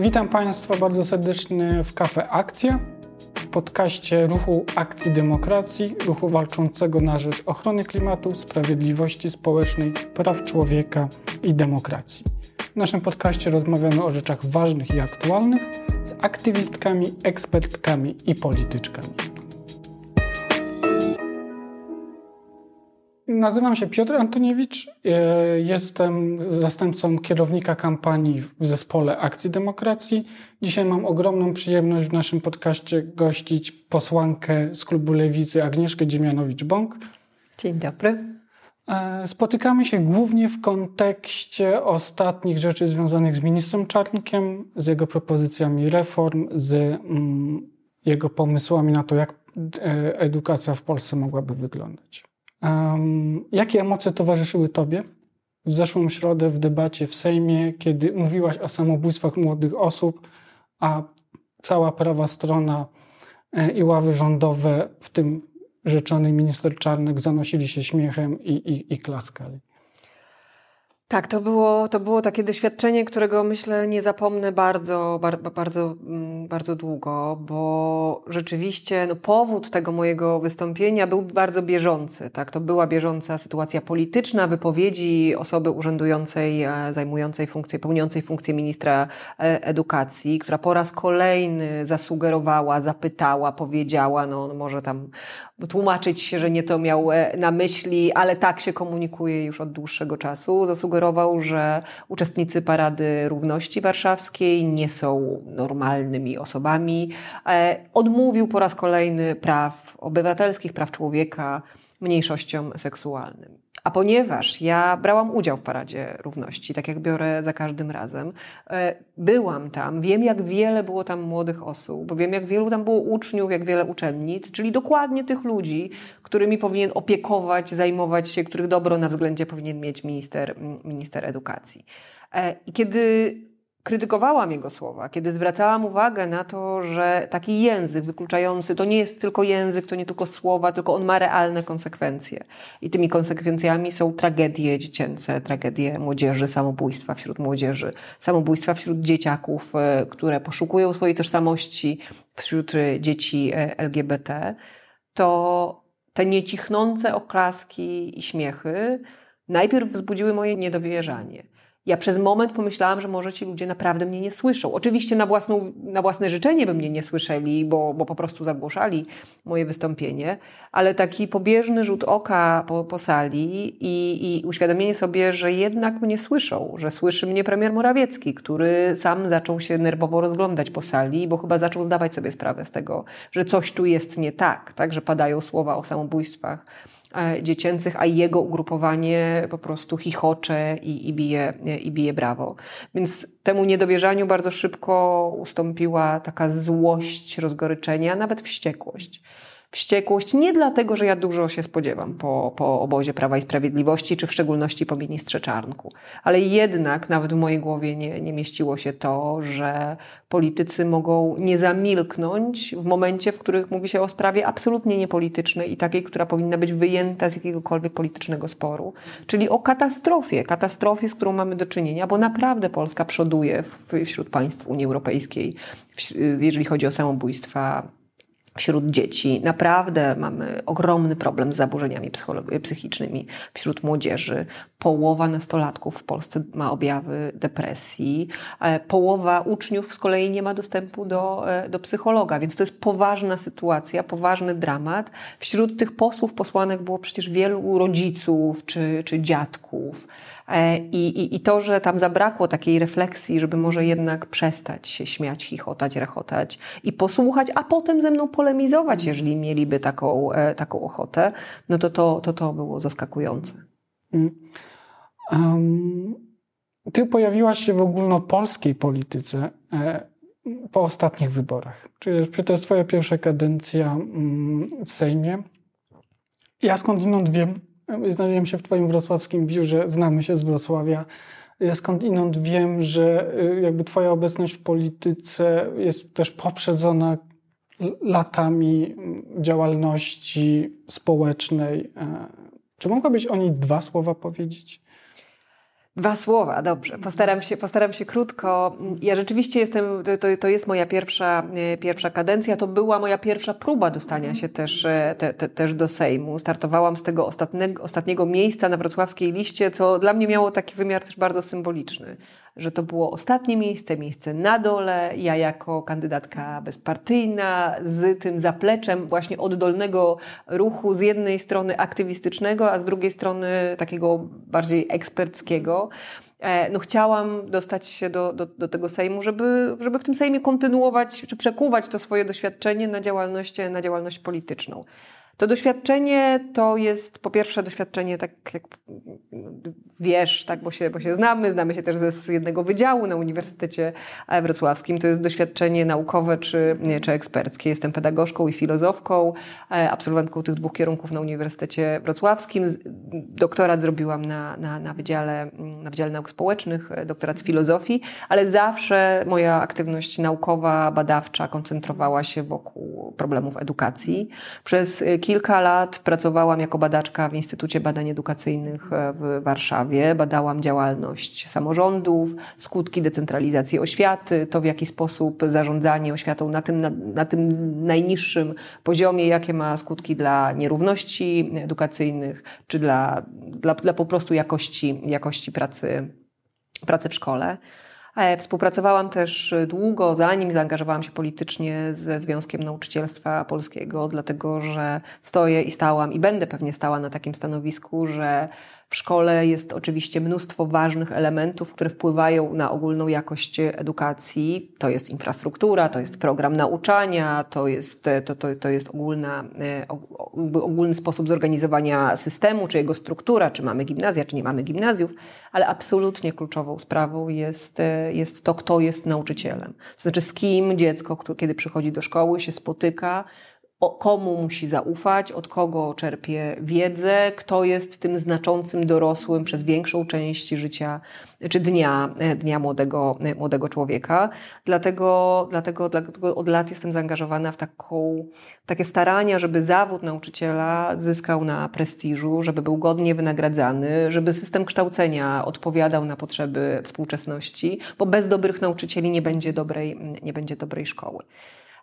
Witam Państwa bardzo serdecznie w Kafe Akcja, w podcaście Ruchu Akcji Demokracji, ruchu walczącego na rzecz ochrony klimatu, sprawiedliwości społecznej, praw człowieka i demokracji. W naszym podcaście rozmawiamy o rzeczach ważnych i aktualnych z aktywistkami, ekspertkami i polityczkami. Nazywam się Piotr Antoniewicz. E, jestem zastępcą kierownika kampanii w zespole Akcji Demokracji. Dzisiaj mam ogromną przyjemność w naszym podcaście gościć posłankę z klubu Lewicy Agnieszkę Dziemianowicz-Bąk. Dzień dobry. E, spotykamy się głównie w kontekście ostatnich rzeczy związanych z ministrem Czarnkiem, z jego propozycjami reform, z mm, jego pomysłami na to, jak e, edukacja w Polsce mogłaby wyglądać. Um, jakie emocje towarzyszyły Tobie w zeszłą środę w debacie w Sejmie, kiedy mówiłaś o samobójstwach młodych osób, a cała prawa strona e, i ławy rządowe, w tym rzeczony minister Czarnek, zanosili się śmiechem i, i, i klaskali? Tak, to było, to było takie doświadczenie, którego myślę nie zapomnę bardzo, bardzo, bardzo, mm, bardzo długo, bo rzeczywiście no, powód tego mojego wystąpienia był bardzo bieżący. Tak? To była bieżąca sytuacja polityczna, wypowiedzi osoby urzędującej, e, zajmującej funkcję, pełniącej funkcję ministra e, edukacji, która po raz kolejny zasugerowała, zapytała, powiedziała, no, no może tam tłumaczyć się, że nie to miał e, na myśli, ale tak się komunikuje już od dłuższego czasu. Że uczestnicy Parady Równości Warszawskiej nie są normalnymi osobami. E, odmówił po raz kolejny praw obywatelskich, praw człowieka mniejszościom seksualnym. A ponieważ ja brałam udział w Paradzie Równości, tak jak biorę za każdym razem, e, byłam tam, wiem jak wiele było tam młodych osób, wiem jak wielu tam było uczniów, jak wiele uczennic, czyli dokładnie tych ludzi, którymi powinien opiekować, zajmować się, których dobro na względzie powinien mieć minister, minister edukacji. E, I kiedy krytykowałam jego słowa, kiedy zwracałam uwagę na to, że taki język wykluczający to nie jest tylko język, to nie tylko słowa, tylko on ma realne konsekwencje. I tymi konsekwencjami są tragedie dziecięce, tragedie młodzieży, samobójstwa wśród młodzieży, samobójstwa wśród dzieciaków, e, które poszukują swojej tożsamości wśród dzieci e, LGBT. To te niecichnące oklaski i śmiechy najpierw wzbudziły moje niedowierzanie. Ja przez moment pomyślałam, że może ci ludzie naprawdę mnie nie słyszą. Oczywiście na, własną, na własne życzenie by mnie nie słyszeli, bo, bo po prostu zagłuszali moje wystąpienie, ale taki pobieżny rzut oka po, po sali i, i uświadomienie sobie, że jednak mnie słyszą, że słyszy mnie premier Morawiecki, który sam zaczął się nerwowo rozglądać po sali, bo chyba zaczął zdawać sobie sprawę z tego, że coś tu jest nie tak, tak, że padają słowa o samobójstwach dziecięcych, a jego ugrupowanie po prostu chichocze i, i, bije, i bije brawo. Więc temu niedowierzaniu bardzo szybko ustąpiła taka złość, rozgoryczenie, a nawet wściekłość wściekłość nie dlatego, że ja dużo się spodziewam po, po obozie Prawa i Sprawiedliwości, czy w szczególności po ministrze Czarnku, ale jednak nawet w mojej głowie nie, nie mieściło się to, że politycy mogą nie zamilknąć w momencie, w których mówi się o sprawie absolutnie niepolitycznej i takiej, która powinna być wyjęta z jakiegokolwiek politycznego sporu, czyli o katastrofie, katastrofie, z którą mamy do czynienia, bo naprawdę Polska przoduje wśród państw Unii Europejskiej, jeżeli chodzi o samobójstwa wśród dzieci. Naprawdę mamy ogromny problem z zaburzeniami psychicznymi wśród młodzieży. Połowa nastolatków w Polsce ma objawy depresji. E, połowa uczniów z kolei nie ma dostępu do, e, do psychologa, więc to jest poważna sytuacja, poważny dramat. Wśród tych posłów, posłanek było przecież wielu rodziców czy, czy dziadków. E, I, i, I to, że tam zabrakło takiej refleksji, żeby może jednak przestać się śmiać, chichotać, rechotać i posłuchać, a potem ze mną polemizować, jeżeli mieliby taką, e, taką ochotę, no to to, to, to było zaskakujące. Um, ty pojawiłaś się w ogólnopolskiej polityce e, po ostatnich wyborach. Czyli to jest twoja pierwsza kadencja mm, w Sejmie. Ja skądinąd wiem, Znalazłem się w Twoim wrocławskim biurze, znamy się z Wrocławia. Ja skądinąd wiem, że y, jakby Twoja obecność w polityce jest też poprzedzona latami mm, działalności społecznej. E, czy mogłabyś o niej dwa słowa powiedzieć? Dwa słowa, dobrze. Postaram się, postaram się krótko. Ja rzeczywiście jestem, to, to jest moja pierwsza, e, pierwsza kadencja. To była moja pierwsza próba dostania się też, e, te, te, też do Sejmu. Startowałam z tego ostatniego, ostatniego miejsca na wrocławskiej liście, co dla mnie miało taki wymiar też bardzo symboliczny że to było ostatnie miejsce, miejsce na dole. Ja jako kandydatka bezpartyjna, z tym zapleczem właśnie oddolnego ruchu, z jednej strony aktywistycznego, a z drugiej strony takiego bardziej eksperckiego. E, no chciałam dostać się do, do, do tego Sejmu, żeby, żeby w tym Sejmie kontynuować, czy przekuwać to swoje doświadczenie na działalność, na działalność polityczną. To doświadczenie to jest po pierwsze doświadczenie, tak jak wiesz, tak, bo się, bo się znamy, znamy się też z jednego wydziału na Uniwersytecie Wrocławskim. To jest doświadczenie naukowe czy, czy eksperckie. Jestem pedagogzką i filozofką, e, absolwentką tych dwóch kierunków na Uniwersytecie Wrocławskim. Doktorat zrobiłam na, na, na, wydziale, na Wydziale Nauk Społecznych, e, doktorat z filozofii, ale zawsze moja aktywność naukowa, badawcza koncentrowała się wokół problemów edukacji. Przez kilka lat pracowałam jako badaczka w Instytucie Badań Edukacyjnych e, w Warszawie. Badałam działalność samorządów, skutki decentralizacji oświaty, to w jaki sposób zarządzanie oświatą na tym, na, na tym najniższym poziomie, jakie ma skutki dla nierówności edukacyjnych, czy dla, dla, dla po prostu jakości, jakości pracy, pracy w szkole. E, współpracowałam też długo, zanim zaangażowałam się politycznie ze Związkiem Nauczycielstwa Polskiego, dlatego że stoję i stałam i będę pewnie stała na takim stanowisku, że w szkole jest oczywiście mnóstwo ważnych elementów, które wpływają na ogólną jakość edukacji. To jest infrastruktura, to jest program nauczania, to jest, to, to, to jest ogólna, e, ogólny sposób zorganizowania systemu, czy jego struktura, czy mamy gimnazja, czy nie mamy gimnazjów, ale absolutnie kluczową sprawą jest, e, jest to, kto jest nauczycielem. To znaczy, z kim dziecko, kiedy przychodzi do szkoły, się spotyka, o komu musi zaufać, od kogo czerpie wiedzę, kto jest tym znaczącym dorosłym przez większą część życia czy dnia, dnia młodego, młodego człowieka. Dlatego, dlatego, dlatego od lat jestem zaangażowana w taką, takie starania, żeby zawód nauczyciela zyskał na prestiżu, żeby był godnie wynagradzany, żeby system kształcenia odpowiadał na potrzeby współczesności, bo bez dobrych nauczycieli nie będzie dobrej, nie będzie dobrej szkoły.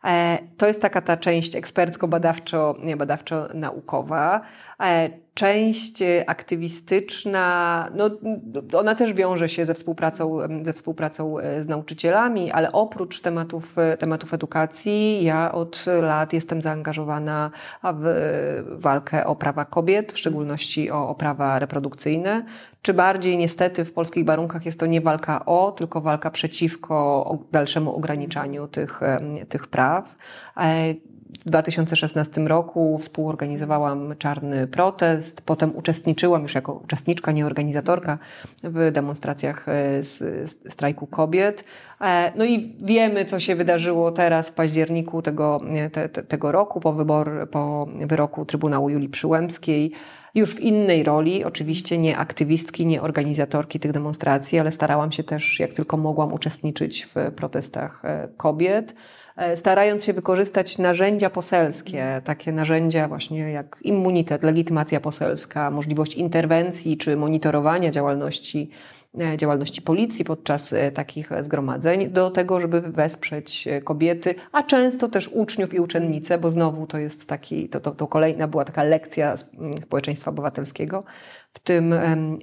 E, to jest taka ta część ekspercko-badawczo-naukowa. E, część aktywistyczna, no, ona też wiąże się ze współpracą, ze współpracą e, z nauczycielami, ale oprócz tematów, tematów edukacji, ja od lat jestem zaangażowana w walkę o prawa kobiet, w szczególności o, o prawa reprodukcyjne, czy bardziej niestety w polskich warunkach jest to nie walka o, tylko walka przeciwko dalszemu ograniczaniu tych, tych praw. E, w 2016 roku współorganizowałam czarny protest, potem uczestniczyłam już jako uczestniczka, nie organizatorka w demonstracjach e, strajku kobiet. E, no i wiemy, co się wydarzyło teraz w październiku tego, te, te, tego roku, po, wybor, po wyroku Trybunału Julii Przyłębskiej. Już w innej roli, oczywiście nie aktywistki, nie organizatorki tych demonstracji, ale starałam się też, jak tylko mogłam, uczestniczyć w protestach kobiet starając się wykorzystać narzędzia poselskie, takie narzędzia właśnie jak immunitet, legitymacja poselska, możliwość interwencji czy monitorowania działalności E, działalności policji podczas e, takich zgromadzeń, do tego, żeby wesprzeć e, kobiety, a często też uczniów i uczennice, bo znowu to jest taki, to, to, to kolejna była taka lekcja społeczeństwa obywatelskiego w tym,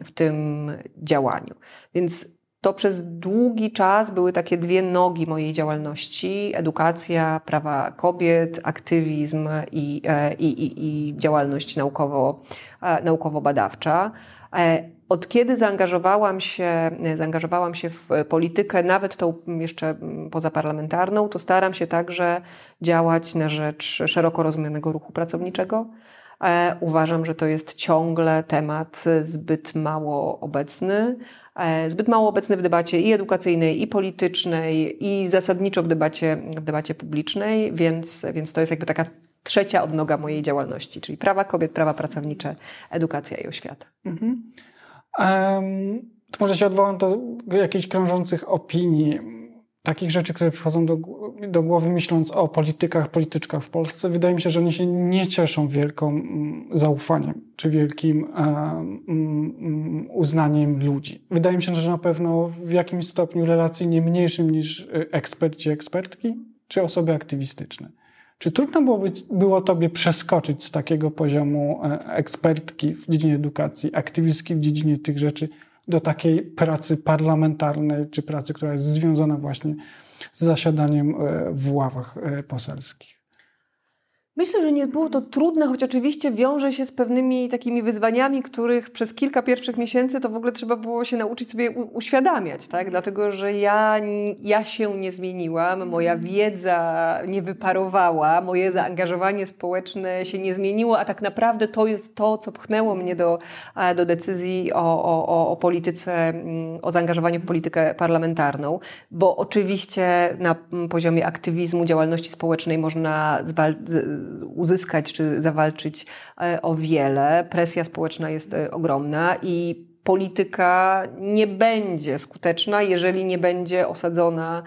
w tym działaniu. Więc to przez długi czas były takie dwie nogi mojej działalności: edukacja, prawa kobiet, aktywizm i, i, i, i działalność naukowo, naukowo-badawcza. Od kiedy zaangażowałam się, zaangażowałam się w politykę, nawet tą jeszcze pozaparlamentarną, to staram się także działać na rzecz szeroko rozumianego ruchu pracowniczego. E, uważam, że to jest ciągle temat zbyt mało obecny, e, zbyt mało obecny w debacie i edukacyjnej, i politycznej, i zasadniczo w debacie, w debacie publicznej, więc, więc to jest jakby taka trzecia odnoga mojej działalności, czyli prawa kobiet, prawa pracownicze, edukacja i oświata. Mhm. Um, to może się odwołam do jakichś krążących opinii. Takich rzeczy, które przychodzą do, do głowy, myśląc o politykach, polityczkach w Polsce, wydaje mi się, że oni się nie cieszą wielką mm, zaufaniem czy wielkim e, mm, uznaniem ludzi. Wydaje mi się, że na pewno w jakimś stopniu relacyjnie mniejszym niż e, eksperci, ekspertki czy osoby aktywistyczne. Czy trudno było, być, było Tobie przeskoczyć z takiego poziomu e, ekspertki w dziedzinie edukacji, aktywistki w dziedzinie tych rzeczy, do takiej pracy parlamentarnej, czy pracy, która jest związana właśnie z zasiadaniem e, w ławach e, poselskich? Myślę, że nie było to trudne, choć oczywiście wiąże się z pewnymi takimi wyzwaniami, których przez kilka pierwszych miesięcy to w ogóle trzeba było się nauczyć sobie uświadamiać, tak? Dlatego, że ja, ja się nie zmieniłam, moja wiedza nie wyparowała, moje zaangażowanie społeczne się nie zmieniło, a tak naprawdę to jest to, co pchnęło mnie do, do decyzji o, o, o polityce, mm, o zaangażowaniu w politykę parlamentarną, bo oczywiście na poziomie aktywizmu, działalności społecznej można zwalczyć uzyskać czy zawalczyć e, o wiele. Presja społeczna jest e, ogromna i polityka nie będzie skuteczna, jeżeli nie będzie osadzona,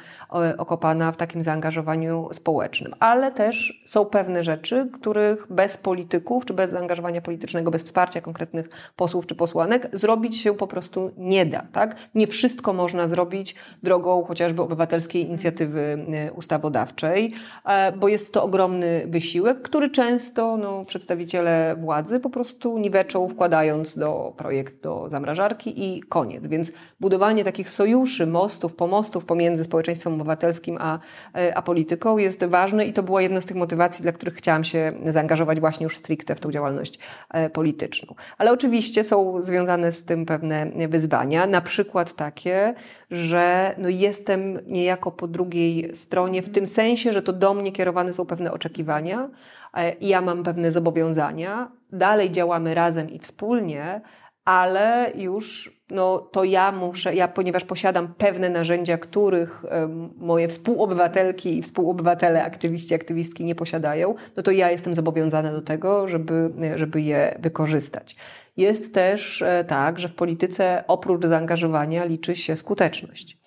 okopana w takim zaangażowaniu społecznym. Ale też są pewne rzeczy, których bez polityków, czy bez zaangażowania politycznego, bez wsparcia konkretnych posłów czy posłanek, zrobić się po prostu nie da. Tak? Nie wszystko można zrobić drogą chociażby obywatelskiej inicjatywy e, ustawodawczej, e, bo jest to ogromny wysiłek, który często no, przedstawiciele władzy po prostu niweczą, wkładając do projekt do zamrażania i koniec. Więc budowanie takich sojuszy, mostów, pomostów pomiędzy społeczeństwem obywatelskim a, e, a polityką jest ważne i to była jedna z tych motywacji, dla których chciałam się zaangażować właśnie już stricte w tą działalność e, polityczną. Ale oczywiście są związane z tym pewne wyzwania, na przykład takie, że no jestem niejako po drugiej stronie, w tym sensie, że to do mnie kierowane są pewne oczekiwania e, ja mam pewne zobowiązania. Dalej działamy razem i wspólnie, ale już no, to ja muszę, ja ponieważ posiadam pewne narzędzia, których moje współobywatelki i współobywatele, aktywiści, aktywistki nie posiadają, no to ja jestem zobowiązana do tego, żeby, żeby je wykorzystać. Jest też e, tak, że w polityce oprócz zaangażowania liczy się skuteczność.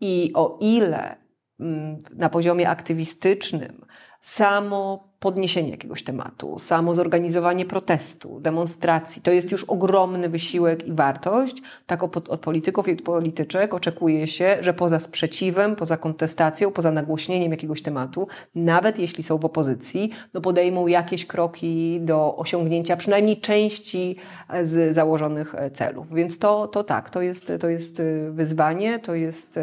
I o ile mm, na poziomie aktywistycznym samo podniesienie jakiegoś tematu, samo zorganizowanie protestu, demonstracji, to jest już ogromny wysiłek i wartość. Tak od, polityków i od polityczek oczekuje się, że poza sprzeciwem, poza kontestacją, poza nagłośnieniem jakiegoś tematu, nawet jeśli są w opozycji, no podejmą jakieś kroki do osiągnięcia przynajmniej części z założonych celów. Więc to, to tak, to jest, to jest wyzwanie, to jest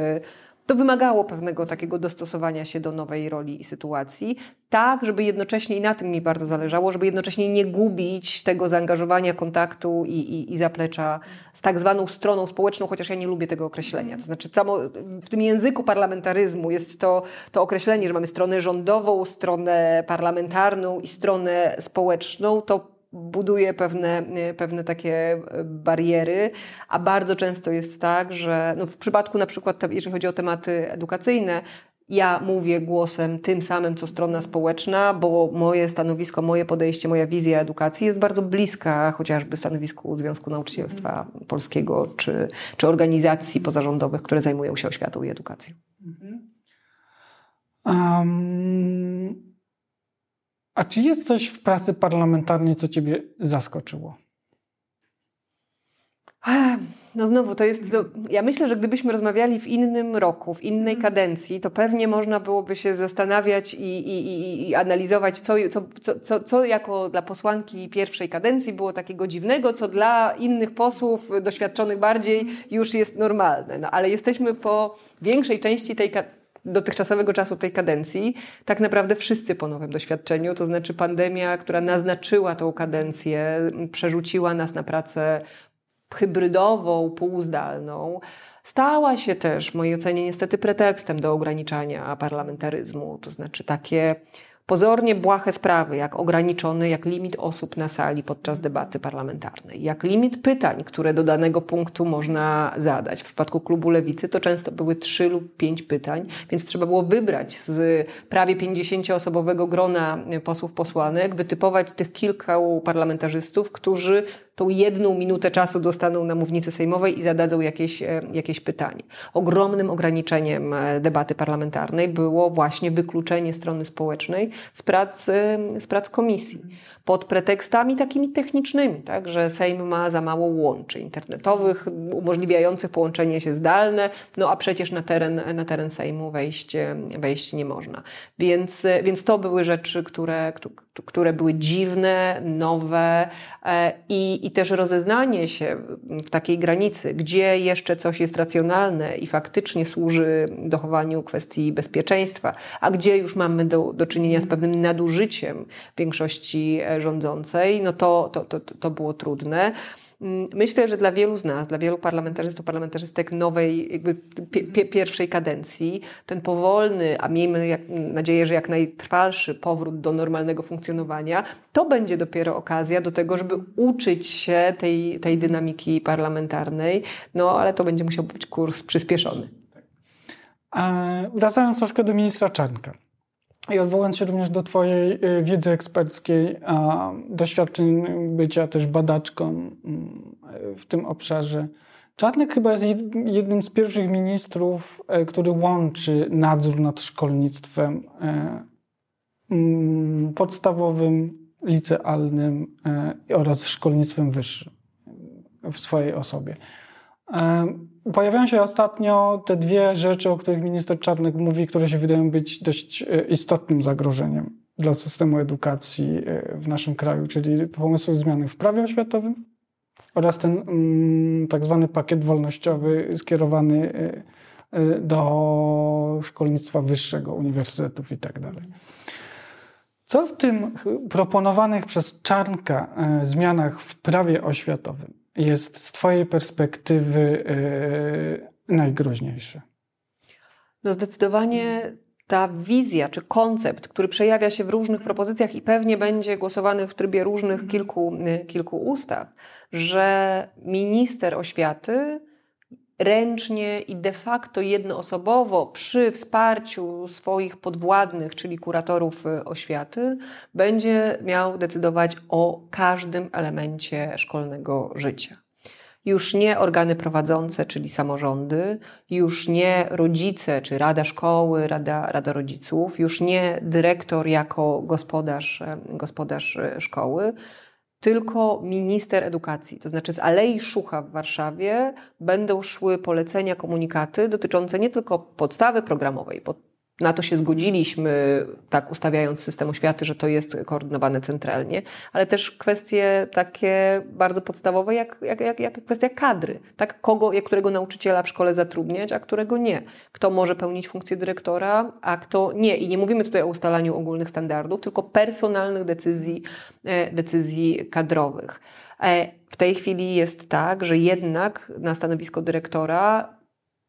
to wymagało pewnego takiego dostosowania się do nowej roli i sytuacji, tak, żeby jednocześnie, i na tym mi bardzo zależało, żeby jednocześnie nie gubić tego zaangażowania, kontaktu i, i, i zaplecza z tak zwaną stroną społeczną, chociaż ja nie lubię tego określenia. To znaczy, samo w tym języku parlamentaryzmu jest to, to określenie, że mamy stronę rządową, stronę parlamentarną i stronę społeczną, to buduje pewne, pewne takie bariery, a bardzo często jest tak, że no w przypadku na przykład, jeżeli chodzi o tematy edukacyjne, ja mówię głosem tym samym, co strona społeczna, bo moje stanowisko, moje podejście, moja wizja edukacji jest bardzo bliska chociażby stanowisku Związku Nauczycielstwa Polskiego czy, czy organizacji pozarządowych, które zajmują się oświatą i edukacją. Um, a czy jest coś w pracy parlamentarnej, co Ciebie zaskoczyło? No znowu, to jest. Ja myślę, że gdybyśmy rozmawiali w innym roku, w innej mhm. kadencji, to pewnie można byłoby się zastanawiać i, i, i, i analizować, co, co, co, co jako dla posłanki pierwszej kadencji było takiego dziwnego, co dla innych posłów doświadczonych bardziej już jest normalne. No, ale jesteśmy po większej części tej, dotychczasowego czasu tej kadencji, tak naprawdę wszyscy po nowym doświadczeniu, to znaczy pandemia, która naznaczyła tą kadencję, przerzuciła nas na pracę hybrydową, półzdalną, stała się też, w mojej ocenie, niestety pretekstem do ograniczania parlamentaryzmu, to znaczy takie pozornie błahe sprawy, jak ograniczony, jak limit osób na sali podczas debaty parlamentarnej, jak limit pytań, które do danego punktu można zadać. W przypadku klubu Lewicy to często były trzy lub pięć pytań, więc trzeba było wybrać z prawie 50-osobowego grona posłów posłanek, wytypować tych kilku parlamentarzystów, którzy tą jedną minutę czasu dostaną na mównicy sejmowej i zadadzą jakieś, e, jakieś pytanie. Ogromnym ograniczeniem e, debaty parlamentarnej było właśnie wykluczenie strony społecznej z prac, e, z prac komisji pod pretekstami takimi technicznymi, tak, że Sejm ma za mało łączy internetowych umożliwiających połączenie się zdalne, no a przecież na teren, na teren Sejmu wejść, wejść nie można. Więc, więc to były rzeczy, które, które były dziwne, nowe e, i, i też rozeznanie się w takiej granicy, gdzie jeszcze coś jest racjonalne i faktycznie służy dochowaniu kwestii bezpieczeństwa, a gdzie już mamy do, do czynienia z pewnym nadużyciem większości e, rządzącej, no to, to, to, to było trudne. Mm, myślę, że dla wielu z nas, dla wielu parlamentarzystów, parlamentarzystek nowej, jakby pierwszej kadencji, ten powolny, a miejmy jak, nadzieję, że jak najtrwalszy powrót do normalnego funkcjonowania, to będzie dopiero okazja do tego, żeby uczyć się tej, tej dynamiki parlamentarnej, no ale to będzie musiał być kurs przyspieszony. Wracając troszkę do ministra Czarnka. I odwołując się również do Twojej y, wiedzy eksperckiej, a doświadczeń bycia też badaczką mm, w tym obszarze, Czarnek chyba jest jednym z pierwszych ministrów, e, który łączy nadzór nad szkolnictwem e, mm, podstawowym, licealnym e, oraz szkolnictwem wyższym w swojej osobie. Pojawiają się ostatnio te dwie rzeczy, o których minister Czarnek mówi, które się wydają być dość e, istotnym zagrożeniem dla systemu edukacji e, w naszym kraju, czyli pomysły zmiany w prawie oświatowym oraz ten mm, tak zwany pakiet wolnościowy skierowany e, do szkolnictwa wyższego, uniwersytetów itd. Tak Co w tym proponowanych przez Czarnka zmianach w prawie oświatowym jest z Twojej perspektywy yy, najgroźniejsze? No zdecydowanie ta wizja czy koncept, który przejawia się w różnych propozycjach i pewnie będzie głosowany w trybie różnych kilku, y, kilku ustaw, że minister oświaty ręcznie i de facto jednoosobowo przy wsparciu swoich podwładnych, czyli kuratorów y, oświaty, będzie miał decydować o każdym elemencie szkolnego życia. Już nie organy prowadzące, czyli samorządy, już nie rodzice, czy rada szkoły, rada, rada rodziców, już nie dyrektor jako gospodarz, gospodarz y, szkoły, tylko minister edukacji. To znaczy z Alei Szucha w Warszawie będą szły polecenia, komunikaty dotyczące nie tylko podstawy programowej, na to się zgodziliśmy, tak ustawiając system oświaty, że to jest koordynowane centralnie, ale też kwestie takie bardzo podstawowe, jak, jak, jak, jak kwestia kadry. Tak, kogo, którego nauczyciela w szkole zatrudniać, a którego nie. Kto może pełnić funkcję dyrektora, a kto nie. I nie mówimy tutaj o ustalaniu ogólnych standardów, tylko personalnych decyzji, e, decyzji kadrowych. E, w tej chwili jest tak, że jednak na stanowisko dyrektora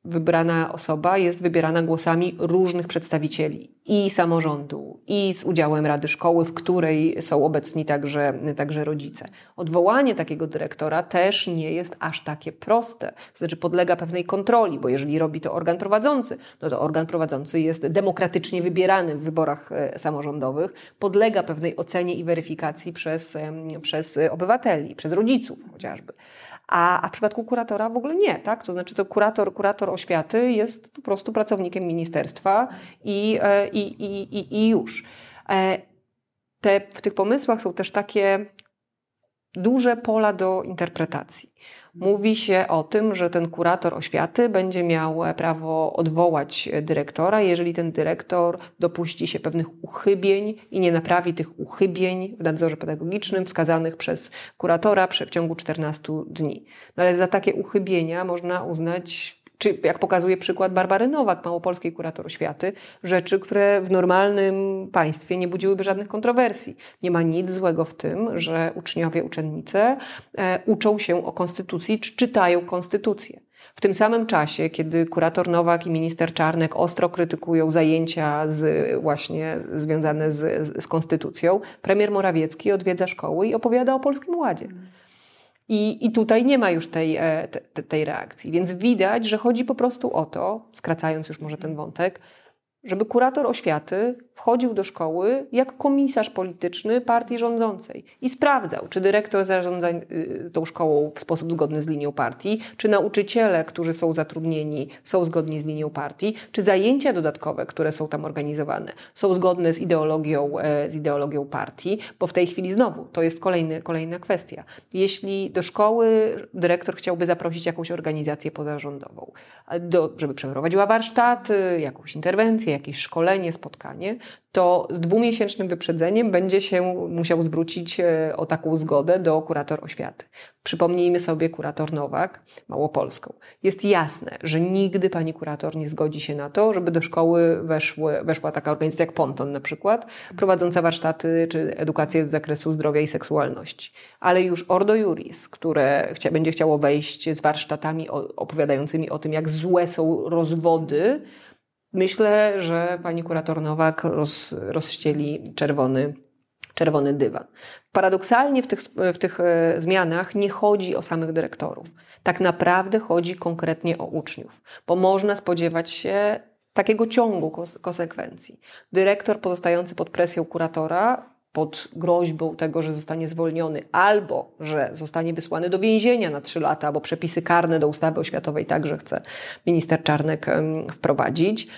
wybrana osoba jest wybierana głosami różnych przedstawicieli i samorządu, i z udziałem Rady Szkoły, w której są obecni także, także rodzice. Odwołanie takiego dyrektora też nie jest aż takie proste. To znaczy podlega pewnej kontroli, bo jeżeli robi to organ prowadzący, no to organ prowadzący jest demokratycznie wybierany w wyborach e, samorządowych, podlega pewnej ocenie i weryfikacji przez, przez obywateli, przez rodziców chociażby a, a w przypadku kuratora w ogóle nie, tak? To znaczy to kurator, kurator oświaty jest po prostu pracownikiem ministerstwa i, e, i, i, i, i już. E, te, w tych pomysłach są też takie duże pola do interpretacji. Mówi się o tym, że ten kurator oświaty będzie miał prawo odwołać dyrektora, jeżeli ten dyrektor dopuści się pewnych uchybień i nie naprawi tych uchybień w nadzorze pedagogicznym wskazanych przez kuratora w ciągu 14 dni. No ale za takie uchybienia można uznać czy jak pokazuje przykład Barbary Nowak, małopolskiej kurator oświaty, rzeczy, które w normalnym państwie nie budziłyby żadnych kontrowersji. Nie ma nic złego w tym, że uczniowie, uczennice e, uczą się o konstytucji, czy czytają konstytucję. W tym samym czasie, kiedy kurator Nowak i minister Czarnek ostro krytykują zajęcia z, właśnie związane z, z konstytucją, premier Morawiecki odwiedza szkoły i opowiada o Polskim Ładzie. I, I tutaj nie ma już tej, e, te, tej reakcji. Więc widać, że chodzi po prostu o to, skracając już może ten wątek, żeby kurator oświaty wchodził do szkoły jak komisarz polityczny partii rządzącej i sprawdzał, czy dyrektor zarządza y, tą szkołą w sposób zgodny z linią partii, czy nauczyciele, którzy są zatrudnieni, są zgodni z linią partii, czy zajęcia dodatkowe, które są tam organizowane, są zgodne z ideologią, e, z ideologią partii, bo w tej chwili znowu to jest kolejny, kolejna kwestia. Jeśli do szkoły dyrektor chciałby zaprosić jakąś organizację pozarządową, do, żeby przeprowadziła warsztaty, jakąś interwencję, jakieś szkolenie, spotkanie, to z dwumiesięcznym wyprzedzeniem będzie się musiał zwrócić e, o taką zgodę do kurator oświaty. Przypomnijmy sobie kurator Nowak, Małopolską. Jest jasne, że nigdy pani kurator nie zgodzi się na to, żeby do szkoły weszły, weszła taka organizacja jak Ponton na przykład, prowadząca warsztaty czy edukację z zakresu zdrowia i seksualności. Ale już Ordo Juris, które chcia, będzie chciało wejść z warsztatami opowiadającymi o tym, jak złe są rozwody, Myślę, że pani kurator Nowak roz, rozścieli czerwony, czerwony dywan. Paradoksalnie w tych, w tych e, zmianach nie chodzi o samych dyrektorów. Tak naprawdę chodzi konkretnie o uczniów, bo można spodziewać się takiego ciągu konsekwencji. Dyrektor pozostający pod presją kuratora pod groźbą tego, że zostanie zwolniony albo że zostanie wysłany do więzienia na trzy lata, bo przepisy karne do ustawy oświatowej także chce minister Czarnek wprowadzić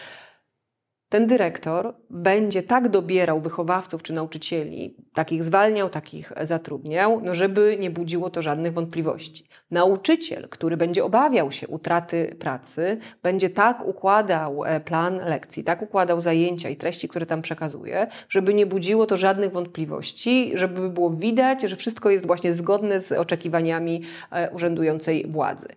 ten dyrektor będzie tak dobierał wychowawców czy nauczycieli, takich zwalniał, takich zatrudniał, no żeby nie budziło to żadnych wątpliwości. Nauczyciel, który będzie obawiał się utraty pracy, będzie tak układał e, plan lekcji, tak układał zajęcia i treści, które tam przekazuje, żeby nie budziło to żadnych wątpliwości, żeby było widać, że wszystko jest właśnie zgodne z oczekiwaniami e, urzędującej władzy.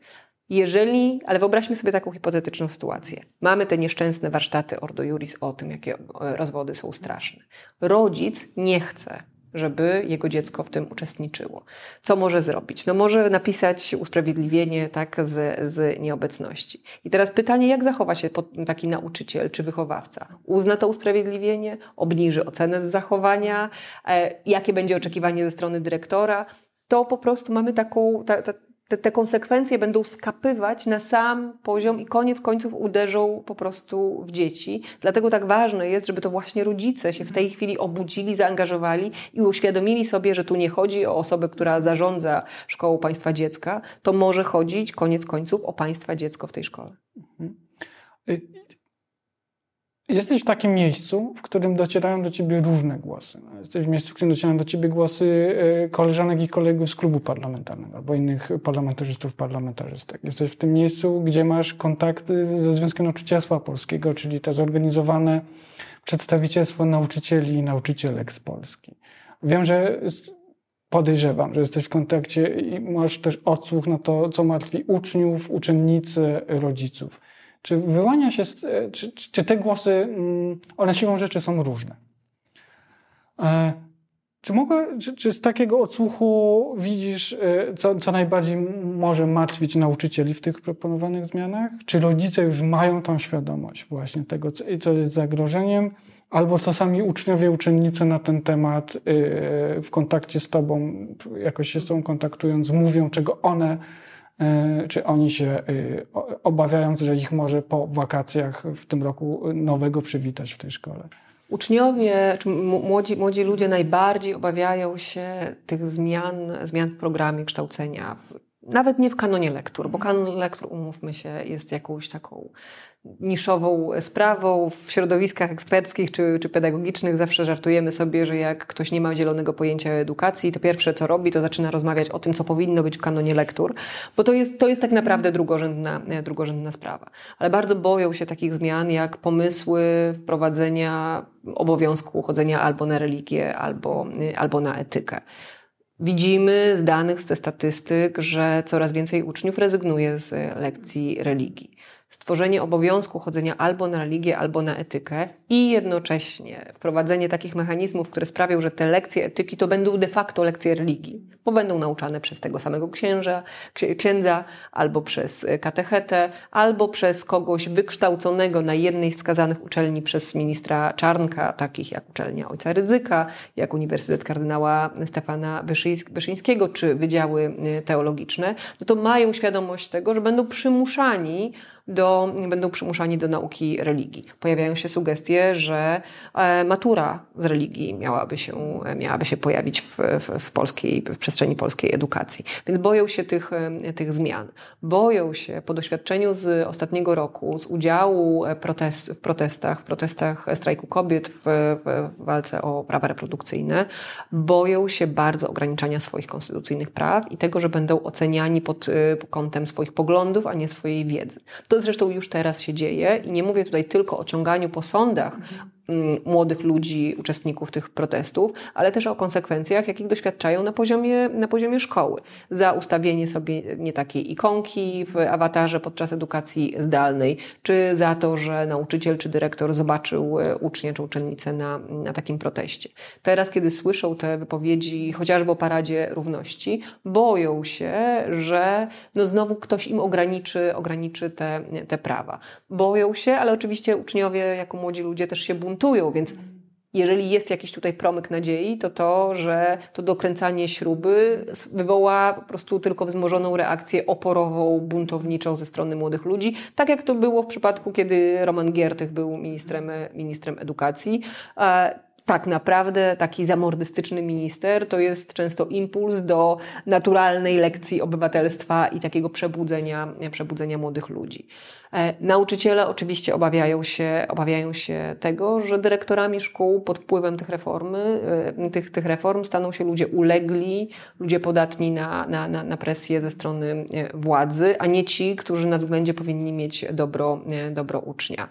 Jeżeli, ale wyobraźmy sobie taką hipotetyczną sytuację. Mamy te nieszczęsne warsztaty Ordo Juris o tym, jakie e, rozwody są straszne. Rodzic nie chce, żeby jego dziecko w tym uczestniczyło. Co może zrobić? No może napisać usprawiedliwienie tak z, z nieobecności. I teraz pytanie, jak zachowa się taki nauczyciel czy wychowawca? Uzna to usprawiedliwienie? Obniży ocenę z zachowania? E, jakie będzie oczekiwanie ze strony dyrektora? To po prostu mamy taką, ta, ta, te, te konsekwencje będą skapywać na sam poziom i koniec końców uderzą po prostu w dzieci. Dlatego tak ważne jest, żeby to właśnie rodzice się w tej chwili obudzili, zaangażowali i uświadomili sobie, że tu nie chodzi o osobę, która zarządza szkołą państwa dziecka, to może chodzić koniec końców o państwa dziecko w tej szkole. Jesteś w takim miejscu, w którym docierają do ciebie różne głosy. Jesteś w miejscu, w którym docierają do ciebie głosy e, koleżanek i kolegów z klubu parlamentarnego albo innych parlamentarzystów, parlamentarzystek. Jesteś w tym miejscu, gdzie masz kontakty ze Związkiem Nauczycielstwa Polskiego, czyli to zorganizowane przedstawicielstwo nauczycieli i nauczycielek z Polski. Wiem, że podejrzewam, że jesteś w kontakcie i masz też odsłuch na to, co martwi uczniów, uczennicy, rodziców. Czy wyłania się, e, czy, czy te głosy, mm, one siłą rzeczy są różne? E, czy, mogę, czy, czy z takiego odsłuchu widzisz, e, co, co najbardziej może martwić nauczycieli w tych proponowanych zmianach? Czy rodzice już mają tą świadomość właśnie tego, co, jest zagrożeniem? Albo co sami uczniowie, uczennice na ten temat w kontakcie z Tobą, jakoś się z Tobą kontaktując, mówią, czego one czy oni się e, obawiając, że ich może po wakacjach w tym roku nowego przywitać w tej szkole? Uczniowie, czy młodzi, młodzi ludzie najbardziej obawiają się tych zmian, zmian w programie kształcenia, nawet nie w kanonie lektur, bo kanon lektur, umówmy się, jest jakąś taką niszową sprawą. W środowiskach eksperckich czy, czy pedagogicznych zawsze żartujemy sobie, że jak ktoś nie ma zielonego pojęcia o edukacji, to pierwsze co robi, to zaczyna rozmawiać o tym, co powinno być w kanonie lektur, bo to jest, to jest tak naprawdę drugorzędna, drugorzędna sprawa. Ale bardzo boją się takich zmian, jak pomysły wprowadzenia obowiązku chodzenia albo na religię, albo, albo na etykę. Widzimy z danych, z statystyk, że coraz więcej uczniów rezygnuje z lekcji religii stworzenie obowiązku chodzenia albo na religię, albo na etykę i jednocześnie wprowadzenie takich mechanizmów, które sprawią, że te lekcje etyki to będą de facto lekcje religii, bo będą nauczane przez tego samego księża, księdza, albo przez katechetę, albo przez kogoś wykształconego na jednej z wskazanych uczelni przez ministra Czarnka, takich jak uczelnia ojca Rydzyka, jak Uniwersytet kardynała Stefana Wyszyńskiego, czy wydziały teologiczne, no to mają świadomość tego, że będą przymuszani do, będą przymuszani do nauki religii. Pojawiają się sugestie, że e, matura z religii miałaby się, miałaby się pojawić w, w, w polskiej, w przestrzeni polskiej edukacji. Więc boją się tych, tych zmian. Boją się po doświadczeniu z ostatniego roku, z udziału protest, w protestach, w protestach strajku kobiet, w, w walce o prawa reprodukcyjne, boją się bardzo ograniczania swoich konstytucyjnych praw i tego, że będą oceniani pod, pod kątem swoich poglądów, a nie swojej wiedzy. To zresztą już teraz się dzieje i nie mówię tutaj tylko o ciąganiu po sądach Mm, młodych ludzi, uczestników tych protestów, ale też o konsekwencjach, jakich doświadczają na poziomie, na poziomie szkoły. Za ustawienie sobie nie takiej ikonki w awatarze podczas edukacji zdalnej, czy za to, że nauczyciel czy dyrektor zobaczył e, ucznia czy uczennicę na, na takim proteście. Teraz, kiedy słyszą te wypowiedzi, chociażby o Paradzie Równości, boją się, że no znowu ktoś im ograniczy, ograniczy te, te prawa. Boją się, ale oczywiście uczniowie jako młodzi ludzie też się buntują więc jeżeli jest jakiś tutaj promyk nadziei, to to, że to dokręcanie śruby wywoła po prostu tylko wzmożoną reakcję oporową, buntowniczą ze strony młodych ludzi, tak jak to było w przypadku, kiedy Roman Giertych był ministrem, ministrem edukacji tak naprawdę taki zamordystyczny minister to jest często impuls do naturalnej lekcji obywatelstwa i takiego przebudzenia, przebudzenia młodych ludzi. E, nauczyciele oczywiście obawiają się, obawiają się tego, że dyrektorami szkół pod wpływem tych, reformy, e, tych, tych reform staną się ludzie ulegli, ludzie podatni na, na, na, na presję ze strony e, władzy, a nie ci, którzy na względzie powinni mieć dobro, dobro ucznia.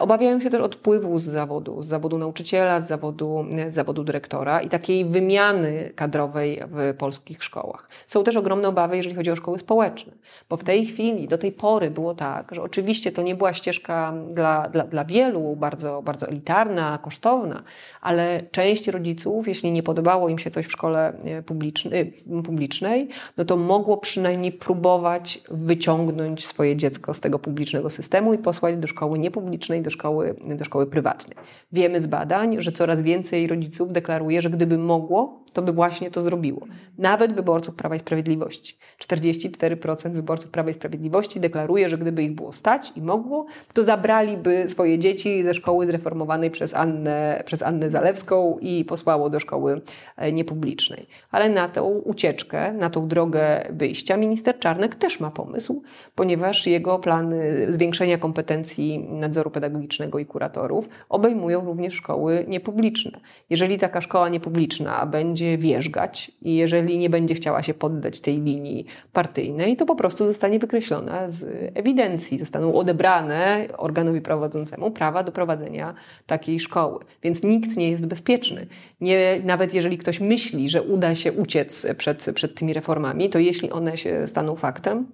Obawiają się też odpływu z zawodu, z zawodu nauczyciela, z zawodu, z zawodu dyrektora i takiej wymiany kadrowej w polskich szkołach. Są też ogromne obawy, jeżeli chodzi o szkoły społeczne, bo w tej chwili, do tej pory było tak, że oczywiście to nie była ścieżka dla, dla, dla wielu bardzo, bardzo elitarna, kosztowna, ale część rodziców, jeśli nie podobało im się coś w szkole publicznej, e, publicznej no to mogło przynajmniej próbować wyciągnąć swoje dziecko z tego publicznego systemu i posłać do szkoły niepublicznej, do szkoły, do szkoły prywatnej. Wiemy z badań, że coraz więcej rodziców deklaruje, że gdyby mogło, to by właśnie to zrobiło. Nawet wyborców Prawa i Sprawiedliwości. 44% wyborców Prawa i Sprawiedliwości deklaruje, że gdyby ich było stać i mogło, to zabraliby swoje dzieci ze szkoły zreformowanej przez Annę, przez Annę Zalewską i posłało do szkoły e, niepublicznej. Ale na tą ucieczkę, na tą drogę wyjścia minister Czarnek też ma pomysł, ponieważ jego plany zwiększenia kompetencji nadzoru pedagogicznego i kuratorów obejmują również szkoły niepubliczne. Jeżeli taka szkoła niepubliczna będzie będzie wierzgać i jeżeli nie będzie chciała się poddać tej linii partyjnej, to po prostu zostanie wykreślona z ewidencji. Zostaną odebrane organowi prowadzącemu prawa do prowadzenia takiej szkoły. Więc nikt nie jest bezpieczny. Nie, nawet jeżeli ktoś myśli, że uda się uciec przed, przed tymi reformami, to jeśli one się staną faktem,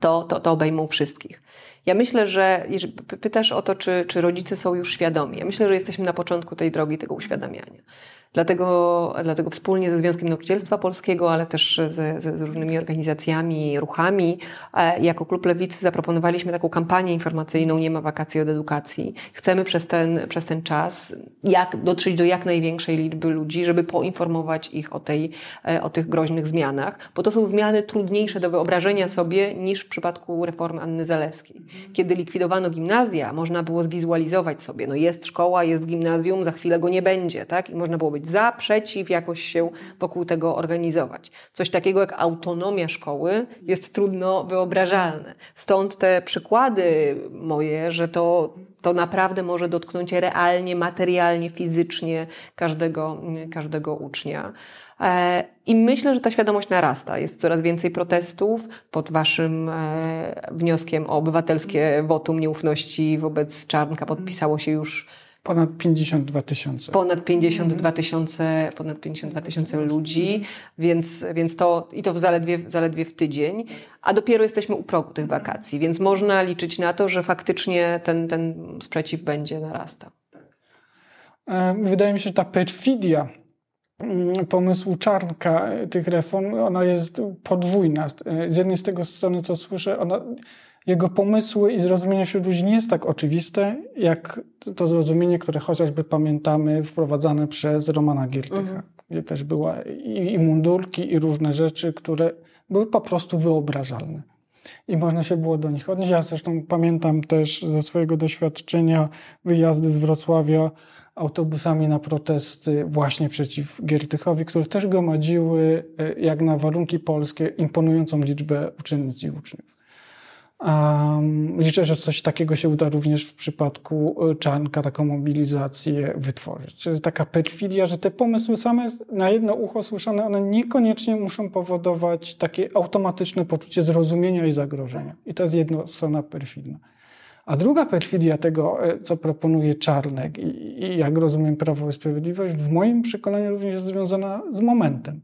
to, to, to obejmą wszystkich. Ja myślę, że pytasz o to, czy, czy rodzice są już świadomi. Ja myślę, że jesteśmy na początku tej drogi tego uświadamiania. Dlatego, dlatego wspólnie ze Związkiem Nauczycielstwa Polskiego, ale też z, z różnymi organizacjami, ruchami, e, jako Klub Lewicy zaproponowaliśmy taką kampanię informacyjną Nie ma wakacji od edukacji. Chcemy przez ten, przez ten czas jak, dotrzeć do jak największej liczby ludzi, żeby poinformować ich o, tej, e, o tych groźnych zmianach, bo to są zmiany trudniejsze do wyobrażenia sobie niż w przypadku reformy Anny Zalewskiej. Kiedy likwidowano gimnazja, można było zwizualizować sobie, no jest szkoła, jest gimnazjum, za chwilę go nie będzie, tak? I można było być za, przeciw, jakoś się wokół tego organizować. Coś takiego jak autonomia szkoły jest trudno wyobrażalne. Stąd te przykłady moje, że to, to naprawdę może dotknąć realnie, materialnie, fizycznie każdego, każdego ucznia. E, I myślę, że ta świadomość narasta. Jest coraz więcej protestów pod waszym e, wnioskiem o obywatelskie wotum nieufności wobec Czarnka. Podpisało się już Ponad 52 tysiące. Ponad 52 tysiące, ponad 52 tysiące ludzi, więc, więc to i to w zaledwie, zaledwie w tydzień, a dopiero jesteśmy u progu tych wakacji, więc można liczyć na to, że faktycznie ten, ten sprzeciw będzie narastał. E, wydaje mi się, że ta perfidia mm, pomysłu Czarnka tych reform, ona jest podwójna. E, z jednej z tego strony, co słyszę, ona jego pomysły i zrozumienie wśród ludzi nie jest tak oczywiste, jak to zrozumienie, które chociażby pamiętamy wprowadzane przez Romana Giertycha, mhm. gdzie też była i, i mundurki, i różne rzeczy, które były po prostu wyobrażalne. i można się było do nich odnieść. Ja zresztą pamiętam też ze swojego doświadczenia wyjazdy z Wrocławia autobusami na protesty właśnie przeciw Giertychowi, które też gromadziły, e, jak na warunki polskie, imponującą liczbę uczennic i uczniów. Liczę, że coś takiego się uda również w przypadku e, Czarnka, taką mobilizację wytworzyć. Taka perfidia, że te pomysły same na jedno ucho słyszane, one niekoniecznie muszą powodować takie automatyczne poczucie zrozumienia i zagrożenia. I to jest jedna strona perfidna. A druga perfidia tego, e, co proponuje Czarnek i, i jak rozumiem Prawo i Sprawiedliwość, w moim przekonaniu również jest związana z momentem.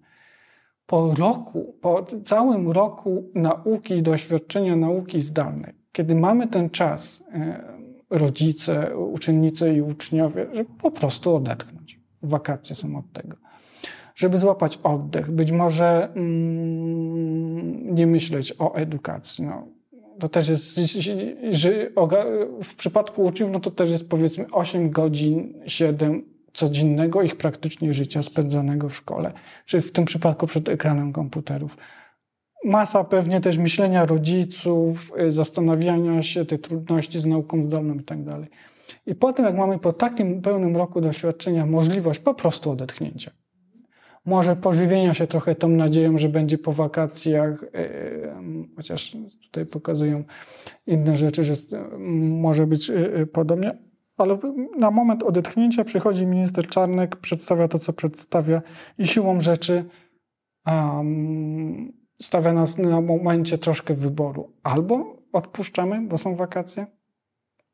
Po roku, po całym roku nauki doświadczenia nauki zdalnej, kiedy mamy ten czas, e, rodzice, uczennice i uczniowie, żeby po prostu odetchnąć. Wakacje są od tego. Żeby złapać oddech, być może mm, nie myśleć o edukacji. No, to też jest, w przypadku uczniów, no to też jest powiedzmy 8 godzin, 7 codziennego ich praktycznie życia spędzonego w szkole, czy w tym przypadku przed ekranem komputerów. Masa pewnie też myślenia rodziców, y, zastanawiania się, te trudności z nauką zdalną i tak dalej. I potem, jak mamy po takim pełnym roku doświadczenia możliwość po prostu odetchnięcia, może pożywienia się trochę tą nadzieją, że będzie po wakacjach, e, chociaż tutaj pokazują inne rzeczy, że może być podobnie, ale na moment odetchnięcia przychodzi minister Czarnek, przedstawia to, co przedstawia i siłą rzeczy um, stawia nas na momencie troszkę wyboru. Albo odpuszczamy, bo są wakacje,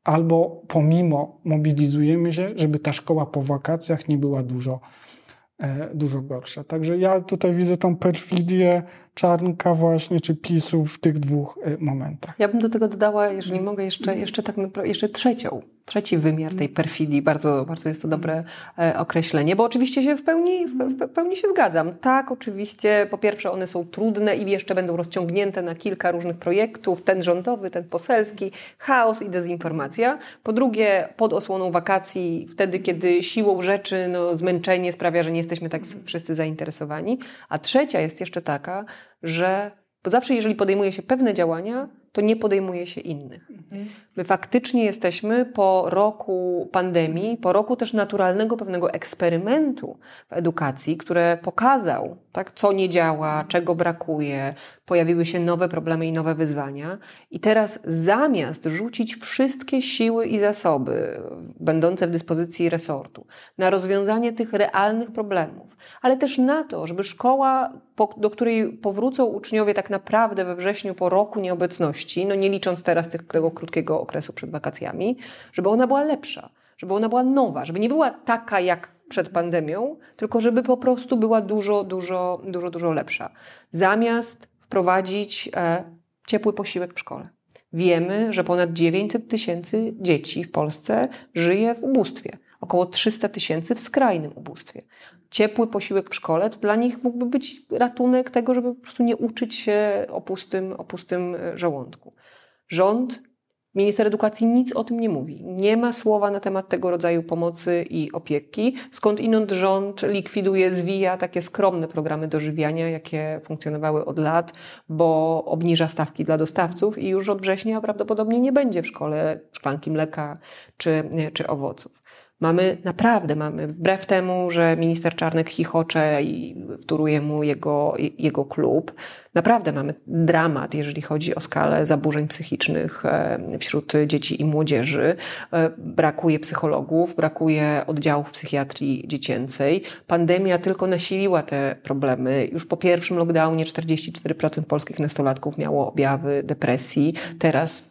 albo pomimo mobilizujemy się, żeby ta szkoła po wakacjach nie była dużo E, dużo gorsza. Także ja tutaj widzę tą perfidię Czarnka właśnie, czy PiSu w tych dwóch e, momentach. Ja bym do tego dodała, jeżeli mogę, jeszcze, jeszcze, tak, jeszcze trzecią, trzeci wymiar tej perfidii. Bardzo, bardzo jest to dobre e, określenie, bo oczywiście się w pełni, w, pełni się zgadzam. Tak, oczywiście, po pierwsze one są trudne i jeszcze będą rozciągnięte na kilka różnych projektów, ten rządowy, ten poselski, chaos i dezinformacja. Po drugie, pod osłoną wakacji, wtedy, kiedy siłą rzeczy no, zmęczenie sprawia, że nie jesteśmy tak wszyscy zainteresowani. A trzecia jest jeszcze taka, że bo zawsze, jeżeli podejmuje się pewne działania, to nie podejmuje się innych. Mhm. My faktycznie jesteśmy po roku pandemii, po roku też naturalnego pewnego eksperymentu w edukacji, który pokazał, tak, co nie działa, czego brakuje, pojawiły się nowe problemy i nowe wyzwania. I teraz zamiast rzucić wszystkie siły i zasoby będące w dyspozycji resortu na rozwiązanie tych realnych problemów, ale też na to, żeby szkoła, do której powrócą uczniowie tak naprawdę we wrześniu po roku nieobecności, no nie licząc teraz tego krótkiego okresu przed wakacjami, żeby ona była lepsza, żeby ona była nowa, żeby nie była taka jak przed pandemią, tylko żeby po prostu była dużo, dużo, dużo, dużo lepsza. Zamiast wprowadzić e, ciepły posiłek w szkole. Wiemy, że ponad 900 tysięcy dzieci w Polsce żyje w ubóstwie. Około 300 tysięcy w skrajnym ubóstwie. Ciepły posiłek w szkole to dla nich mógłby być ratunek tego, żeby po prostu nie uczyć się o pustym, o pustym e, żołądku. Rząd Minister edukacji nic o tym nie mówi. Nie ma słowa na temat tego rodzaju pomocy i opieki. Skąd inąd rząd likwiduje, zwija takie skromne programy dożywiania, jakie funkcjonowały od lat, bo obniża stawki dla dostawców i już od września prawdopodobnie nie będzie w szkole szklanki mleka czy, czy owoców. Mamy, naprawdę mamy, wbrew temu, że minister Czarnek chichocze i wtóruje mu jego, jego klub, naprawdę mamy dramat, jeżeli chodzi o skalę zaburzeń psychicznych e, wśród dzieci i młodzieży. E, brakuje psychologów, brakuje oddziałów psychiatrii dziecięcej. Pandemia tylko nasiliła te problemy. Już po pierwszym lockdownie 44% polskich nastolatków miało objawy depresji. Teraz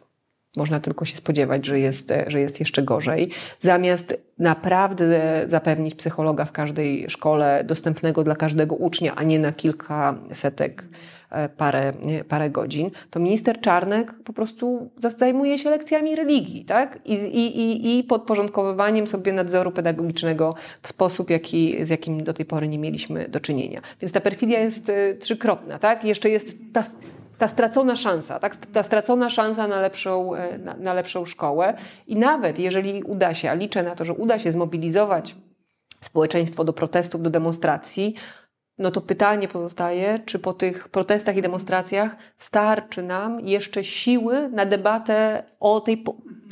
można tylko się spodziewać, że jest, że jest jeszcze gorzej. Zamiast naprawdę zapewnić psychologa w każdej szkole, dostępnego dla każdego ucznia, a nie na kilka setek e, parę, parę godzin, to minister Czarnek po prostu zajmuje się lekcjami religii, tak? I, i, i podporządkowywaniem sobie nadzoru pedagogicznego w sposób, jaki, z jakim do tej pory nie mieliśmy do czynienia. Więc ta perfidia jest e, trzykrotna, tak? Jeszcze jest ta ta stracona szansa, tak? ta stracona szansa na lepszą, e, na, na lepszą szkołę. I nawet jeżeli uda się, a liczę na to, że uda się zmobilizować społeczeństwo do protestów, do demonstracji, no to pytanie pozostaje, czy po tych protestach i demonstracjach starczy nam jeszcze siły na debatę o tej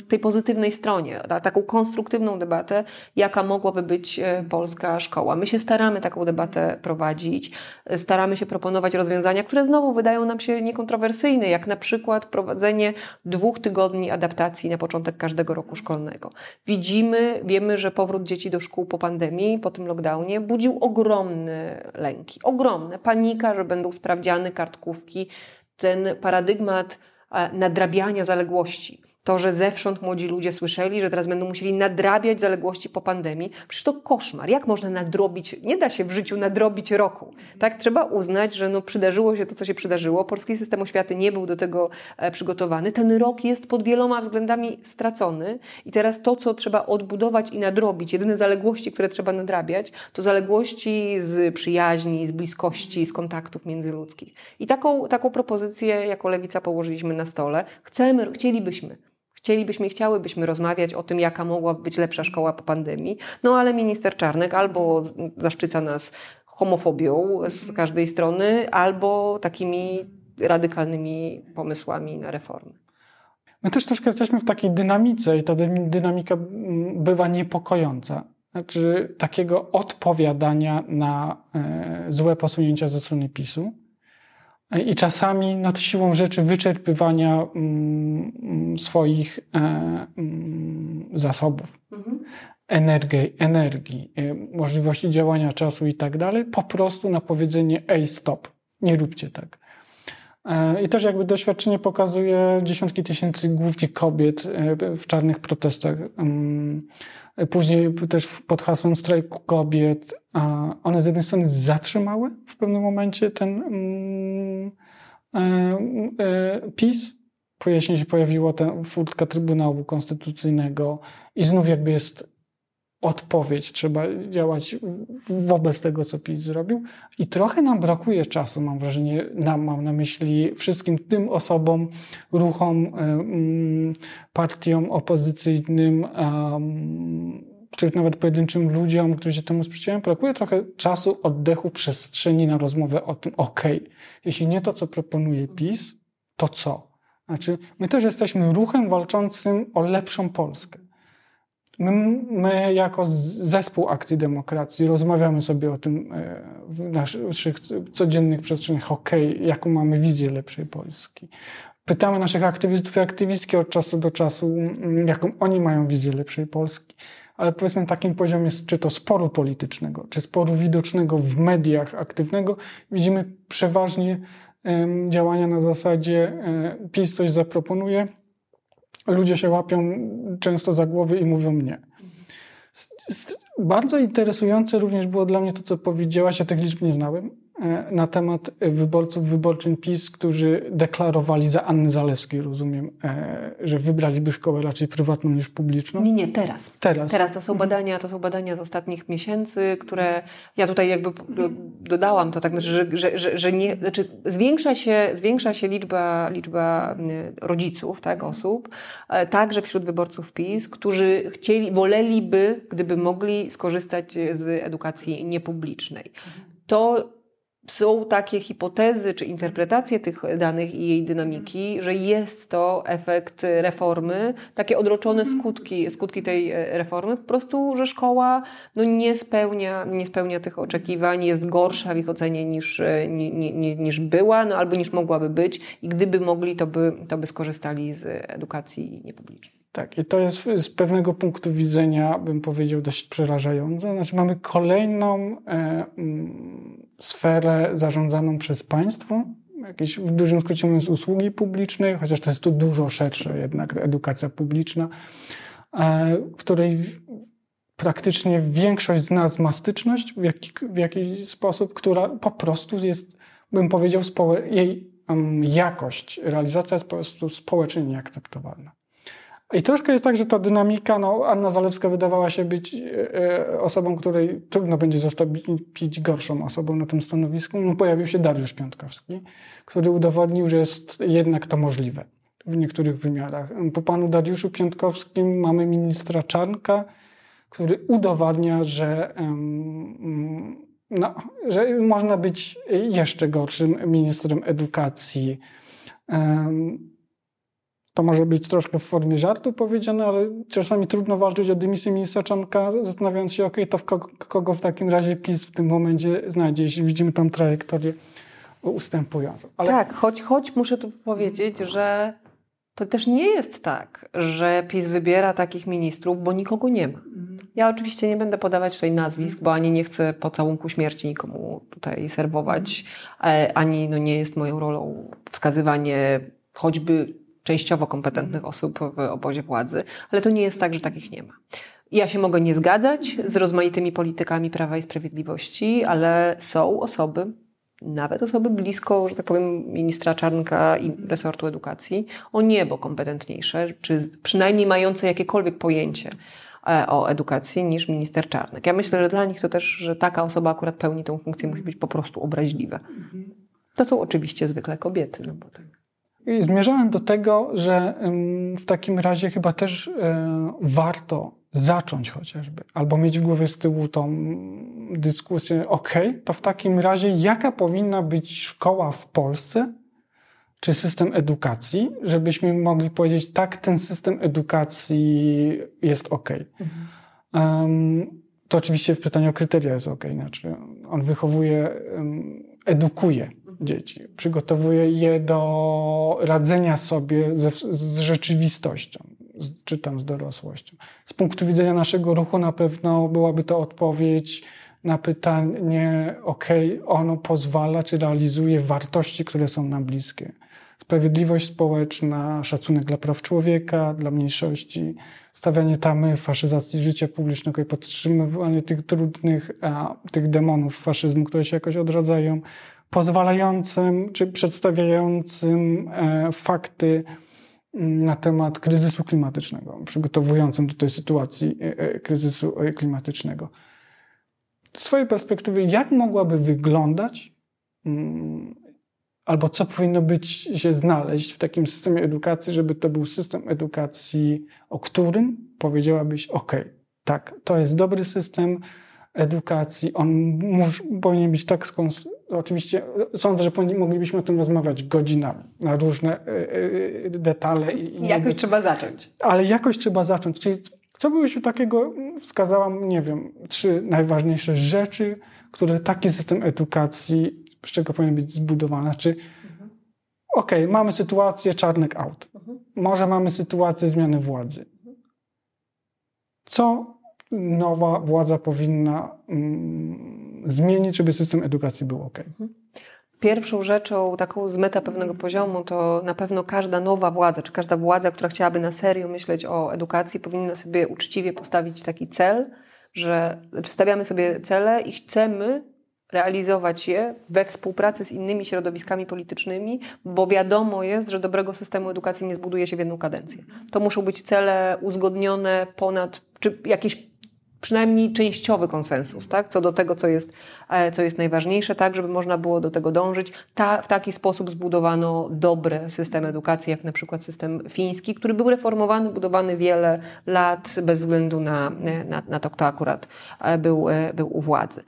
tej pozytywnej stronie, taką konstruktywną debatę, jaka mogłaby być e, polska szkoła. My się staramy taką debatę prowadzić, e, staramy się proponować rozwiązania, które znowu wydają nam się niekontrowersyjne, jak na przykład wprowadzenie dwóch tygodni adaptacji na początek każdego roku szkolnego. Widzimy, wiemy, że powrót dzieci do szkół po pandemii, po tym lockdownie budził ogromne lęki, ogromne, panika, że będą sprawdziane kartkówki, ten paradygmat e, nadrabiania zaległości to, że zewsząd młodzi ludzie słyszeli, że teraz będą musieli nadrabiać zaległości po pandemii, przecież to koszmar. Jak można nadrobić? Nie da się w życiu nadrobić roku. Tak, trzeba uznać, że no, przydarzyło się to, co się przydarzyło. Polski system oświaty nie był do tego e, przygotowany. Ten rok jest pod wieloma względami stracony i teraz to, co trzeba odbudować i nadrobić, jedyne zaległości, które trzeba nadrabiać, to zaległości z przyjaźni, z bliskości, z kontaktów międzyludzkich. I taką, taką propozycję jako Lewica położyliśmy na stole. Chcemy, chcielibyśmy, Chcielibyśmy i chciałybyśmy rozmawiać o tym, jaka mogłaby być lepsza szkoła po pandemii, no ale minister Czarnek albo zaszczyca nas homofobią z każdej strony, albo takimi radykalnymi pomysłami na reformy. My też troszkę jesteśmy w takiej dynamice i ta dynamika bywa niepokojąca. Znaczy takiego odpowiadania na e, złe posunięcia ze strony PiSu i czasami nad siłą rzeczy wyczerpywania mm, mm, swoich e, mm, zasobów, mhm. energii, energii, e, możliwości działania czasu i tak dalej, po prostu na powiedzenie ej stop, nie róbcie tak. E, I też jakby doświadczenie pokazuje dziesiątki tysięcy głównie kobiet w czarnych protestach. Później też pod hasłem strajku kobiet one z jednej strony zatrzymały w pewnym momencie ten mm, e, e, PiS. Później się pojawiła ta furtka Trybunału Konstytucyjnego i znów jakby jest odpowiedź, trzeba działać wobec tego, co PiS zrobił. I trochę nam brakuje czasu, mam wrażenie, nam, mam na myśli wszystkim tym osobom, ruchom, partiom opozycyjnym, czy nawet pojedynczym ludziom, którzy się temu sprzeciwiają, brakuje trochę czasu, oddechu, przestrzeni na rozmowę o tym, ok, jeśli nie to, co proponuje PiS, to co? Znaczy, my też jesteśmy ruchem walczącym o lepszą Polskę. My, my, jako zespół Akcji Demokracji rozmawiamy sobie o tym e, w naszych codziennych przestrzeniach, ok, jaką mamy wizję lepszej Polski. Pytamy naszych aktywistów i aktywistki od czasu do czasu, jaką oni mają wizję lepszej Polski ale powiedzmy takim poziomie, czy to sporu politycznego, czy sporu widocznego w mediach aktywnego, widzimy przeważnie działania na zasadzie e, PiS coś zaproponuje, ludzie się łapią często za głowy i mówią nie. Bardzo interesujące również było dla mnie to, co powiedziałaś, ja tych liczb nie znałem, na temat wyborców wyborczym PiS, którzy deklarowali za Anny Zalewskiej, rozumiem, e, że wybraliby szkołę raczej prywatną niż publiczną? Nie, nie, teraz. Teraz. Teraz to są mhm. badania, to są badania z ostatnich miesięcy, które ja tutaj jakby dodałam to, tak, że, że, że, że nie, znaczy zwiększa się, zwiększa się liczba, liczba rodziców, tak, osób, e, także wśród wyborców PiS, którzy chcieli, woleliby, gdyby mogli skorzystać z edukacji niepublicznej. To są takie hipotezy czy interpretacje tych danych i jej dynamiki, że jest to efekt reformy, takie odroczone mhm. skutki, skutki tej e, reformy, po prostu, że szkoła no, nie, spełnia, nie spełnia tych oczekiwań, jest gorsza w ich ocenie niż, e, ni, ni, niż była, no, albo niż mogłaby być i gdyby mogli, to by, to by skorzystali z edukacji niepublicznej. Tak, i to jest z pewnego punktu widzenia, bym powiedział, dość przerażające. Znaczy, mamy kolejną e, mm, sferę zarządzaną przez państwo, jakieś w dużym skrócie mówiąc usługi publiczne, chociaż to jest tu dużo szersze jednak edukacja publiczna, e, w której praktycznie większość z nas ma styczność w, jaki, w jakiś sposób, która po prostu jest, bym powiedział, jej jakość, realizacja jest po prostu społecznie nieakceptowalna. I troszkę jest tak, że ta dynamika, no Anna Zalewska wydawała się być e, e, osobą, której trudno będzie zastąpić gorszą osobą na tym stanowisku. No, pojawił się Dariusz Piątkowski, który udowodnił, że jest jednak to możliwe w niektórych wymiarach. Po panu Dariuszu Piątkowskim mamy ministra Czarnka, który udowadnia, że no, że można być jeszcze gorszym ministrem edukacji. To może być troszkę w formie żartu powiedziane, ale czasami trudno walczyć o dymisję ministra Czanka, zastanawiając się, ok, to w kogo, kogo w takim razie PiS w tym momencie znajdzie, jeśli widzimy tam trajektorię ustępującą. Ale... Tak, choć, choć muszę tu powiedzieć, że to też nie jest tak, że PiS wybiera takich ministrów, bo nikogo nie ma. Ja oczywiście nie będę podawać tutaj nazwisk, bo ani nie chcę pocałunku śmierci nikomu tutaj serwować, e, ani no nie jest moją rolą wskazywanie choćby częściowo kompetentnych osób w obozie władzy, ale to nie jest tak, że takich nie ma. Ja się mogę nie zgadzać z rozmaitymi politykami Prawa i Sprawiedliwości, ale są osoby, nawet osoby blisko, że tak powiem, ministra Czarnka i resortu edukacji, o niebo kompetentniejsze, czy przynajmniej mające jakiekolwiek pojęcie e, o edukacji niż minister Czarnek. Ja myślę, że dla nich to też, że taka osoba akurat pełni tę funkcję, musi być po prostu obraźliwe. To są oczywiście zwykle kobiety. No bo tak. I zmierzałem do tego, że w takim razie chyba też e, warto zacząć chociażby, albo mieć w głowie z tyłu tą dyskusję, ok, to w takim razie jaka powinna być szkoła w Polsce, czy system edukacji, żebyśmy mogli powiedzieć, tak, ten system edukacji jest ok. Mhm. Um, to oczywiście pytanie o kryteria jest ok, znaczy on wychowuje, um, edukuje dzieci, przygotowuje je do radzenia sobie ze, z rzeczywistością, czy tam z dorosłością. Z punktu widzenia naszego ruchu na pewno byłaby to odpowiedź na pytanie, ok, ono pozwala czy realizuje wartości, które są nam bliskie. Sprawiedliwość społeczna, szacunek dla praw człowieka, dla mniejszości, stawianie tamy faszyzacji życia publicznego i podtrzymywanie tych trudnych, a, tych demonów faszyzmu, które się jakoś odradzają, pozwalającym czy przedstawiającym e, fakty mm, na temat kryzysu klimatycznego, przygotowującym do tej sytuacji e, e, kryzysu klimatycznego. Z swojej perspektywy, jak mogłaby wyglądać, mm, albo co powinno być się znaleźć w takim systemie edukacji, żeby to był system edukacji, o którym powiedziałabyś: OK, tak, to jest dobry system edukacji, on mus, powinien być tak skonstruowany oczywiście sądzę, że moglibyśmy o tym rozmawiać godzinami na różne e, e, detale. I, jakoś trzeba zacząć. Ale jakoś trzeba zacząć. Czyli co byś takiego wskazałam, nie wiem, trzy najważniejsze rzeczy, które taki system edukacji, z czego powinien być zbudowany. Znaczy, mhm. okej, okay, mamy sytuację czarnek out. Mhm. Może mamy sytuację zmiany władzy. Co nowa władza powinna mm, zmienić, żeby system edukacji był ok. Mhm. Pierwszą rzeczą, taką z meta pewnego poziomu, to na pewno każda nowa władza, czy każda władza, która chciałaby na serio myśleć o edukacji, powinna sobie uczciwie postawić taki cel, że znaczy stawiamy sobie cele i chcemy realizować je we współpracy z innymi środowiskami politycznymi, bo wiadomo jest, że dobrego systemu edukacji nie zbuduje się w jedną kadencję. To muszą być cele uzgodnione ponad, czy jakieś przynajmniej częściowy konsensus, tak? co do tego, co jest, e, co jest najważniejsze, tak, żeby można było do tego dążyć. Ta, w taki sposób zbudowano dobry system edukacji, jak na przykład system fiński, który był reformowany, budowany wiele lat, bez względu na, na, na to, kto akurat e, był, e, był u władzy.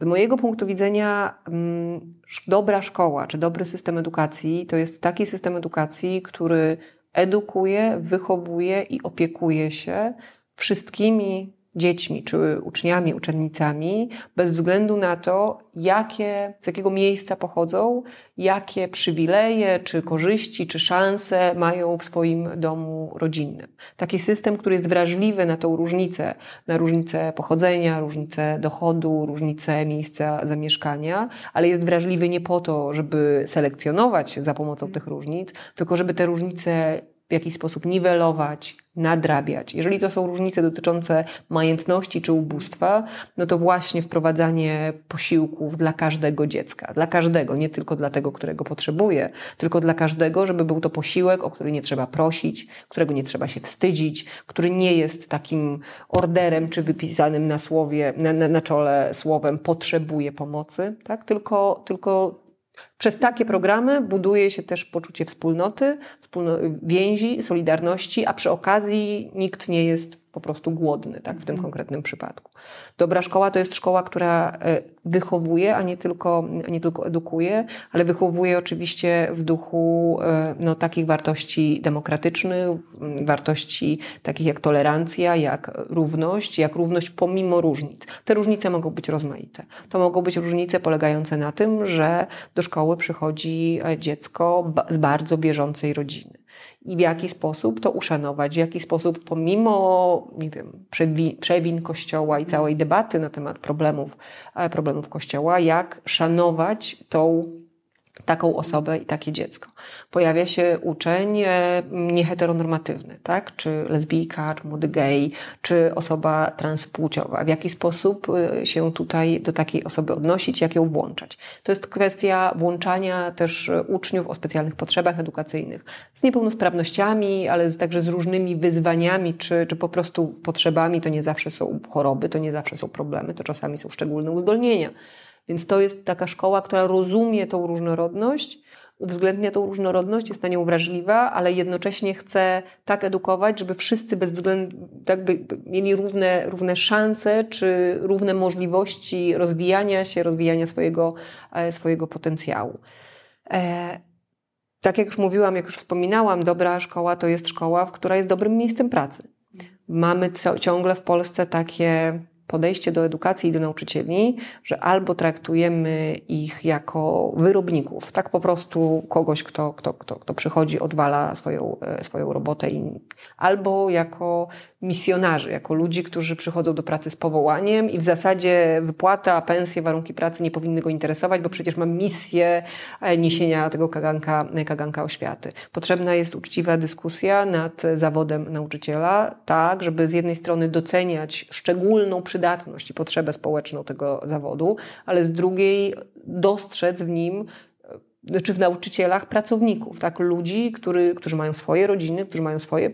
Z mojego punktu widzenia, mm, dobra szkoła czy dobry system edukacji to jest taki system edukacji, który edukuje, wychowuje i opiekuje się wszystkimi dziećmi, czy uczniami, uczennicami, bez względu na to, jakie, z jakiego miejsca pochodzą, jakie przywileje, czy korzyści, czy szanse mają w swoim domu rodzinnym. Taki system, który jest wrażliwy na tą różnicę, na różnicę pochodzenia, różnicę dochodu, różnicę miejsca zamieszkania, ale jest wrażliwy nie po to, żeby selekcjonować za pomocą tych różnic, tylko żeby te różnice w jakiś sposób niwelować, nadrabiać. Jeżeli to są różnice dotyczące majętności czy ubóstwa, no to właśnie wprowadzanie posiłków dla każdego dziecka, dla każdego, nie tylko dla tego, którego potrzebuje, tylko dla każdego, żeby był to posiłek, o który nie trzeba prosić, którego nie trzeba się wstydzić, który nie jest takim orderem czy wypisanym na słowie, na, na, na czole słowem potrzebuje pomocy, tak? tylko, tylko przez takie programy buduje się też poczucie wspólnoty, więzi, solidarności, a przy okazji nikt nie jest po prostu głodny, tak, w tym mhm. konkretnym przypadku. Dobra szkoła to jest szkoła, która e, wychowuje, a nie tylko, a nie tylko edukuje, ale wychowuje oczywiście w duchu e, no, takich wartości demokratycznych, wartości takich jak tolerancja, jak równość, jak równość pomimo różnic. Te różnice mogą być rozmaite. To mogą być różnice polegające na tym, że do szkoły przychodzi e, dziecko z bardzo wierzącej rodziny i w jaki sposób to uszanować, w jaki sposób pomimo, nie wiem, przewin, przewin Kościoła i całej debaty na temat problemów, e, problemów Kościoła, jak szanować tą taką osobę i takie dziecko. Pojawia się uczeń e, nieheteronormatywny, tak? Czy lesbijka, czy młody gej, czy osoba transpłciowa. W jaki sposób e, się tutaj do takiej osoby odnosić, jak ją włączać. To jest kwestia włączania też uczniów o specjalnych potrzebach edukacyjnych. Z niepełnosprawnościami, ale także z różnymi wyzwaniami, czy, czy po prostu potrzebami. To nie zawsze są choroby, to nie zawsze są problemy, to czasami są szczególne uzdolnienia. Więc to jest taka szkoła, która rozumie tą różnorodność, uwzględnia tą różnorodność, jest na nią wrażliwa, ale jednocześnie chce tak edukować, żeby wszyscy bez względu, jakby mieli równe, równe szanse, czy równe możliwości rozwijania się, rozwijania swojego, e, swojego potencjału. E, tak jak już mówiłam, jak już wspominałam, dobra szkoła to jest szkoła, która jest dobrym miejscem pracy. Mamy ciągle w Polsce takie podejście do edukacji i do nauczycieli, że albo traktujemy ich jako wyrobników, tak po prostu kogoś, kto, kto, kto, kto przychodzi, odwala swoją, e, swoją robotę, i, albo jako misjonarzy, jako ludzi, którzy przychodzą do pracy z powołaniem i w zasadzie wypłata, pensje, warunki pracy nie powinny go interesować, bo przecież ma misję e, niesienia tego kaganka, kaganka oświaty. Potrzebna jest uczciwa dyskusja nad zawodem nauczyciela, tak, żeby z jednej strony doceniać szczególną przydatność i potrzebę społeczną tego zawodu, ale z drugiej dostrzec w nim czy w nauczycielach pracowników, tak? ludzi, który, którzy mają swoje rodziny, którzy mają swoje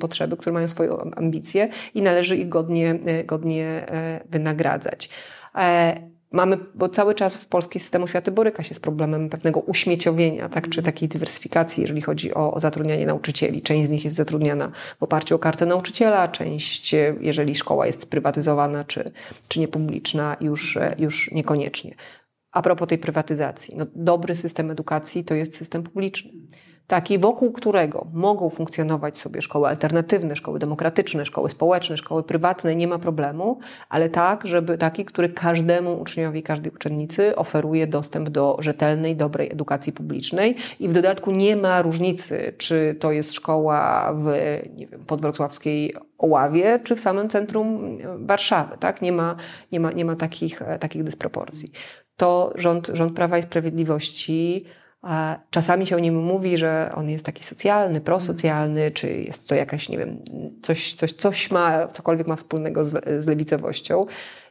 potrzeby, którzy mają swoje ambicje i należy ich godnie, e, godnie e, wynagradzać. E, mamy, bo cały czas w polski system oświaty boryka się z problemem pewnego uśmieciowienia, tak, czy takiej dywersyfikacji, jeżeli chodzi o, o zatrudnianie nauczycieli. Część z nich jest zatrudniana w oparciu o kartę nauczyciela, część, jeżeli szkoła jest sprywatyzowana czy, czy niepubliczna, już, już niekoniecznie. A propos tej prywatyzacji, no, dobry system edukacji to jest system publiczny. Taki, wokół którego mogą funkcjonować sobie szkoły alternatywne, szkoły demokratyczne, szkoły społeczne, szkoły prywatne, nie ma problemu, ale tak, żeby taki, który każdemu uczniowi, każdej uczennicy oferuje dostęp do rzetelnej, dobrej edukacji publicznej i w dodatku nie ma różnicy, czy to jest szkoła w, nie wiem, podwrocławskiej Oławie, czy w samym centrum Warszawy, tak? Nie ma, nie ma, nie ma takich, takich dysproporcji to rząd, rząd Prawa i Sprawiedliwości Czasami się o nim mówi, że on jest taki socjalny, prosocjalny, czy jest to jakaś, nie wiem, coś, coś, coś ma, cokolwiek ma wspólnego z, z lewicowością.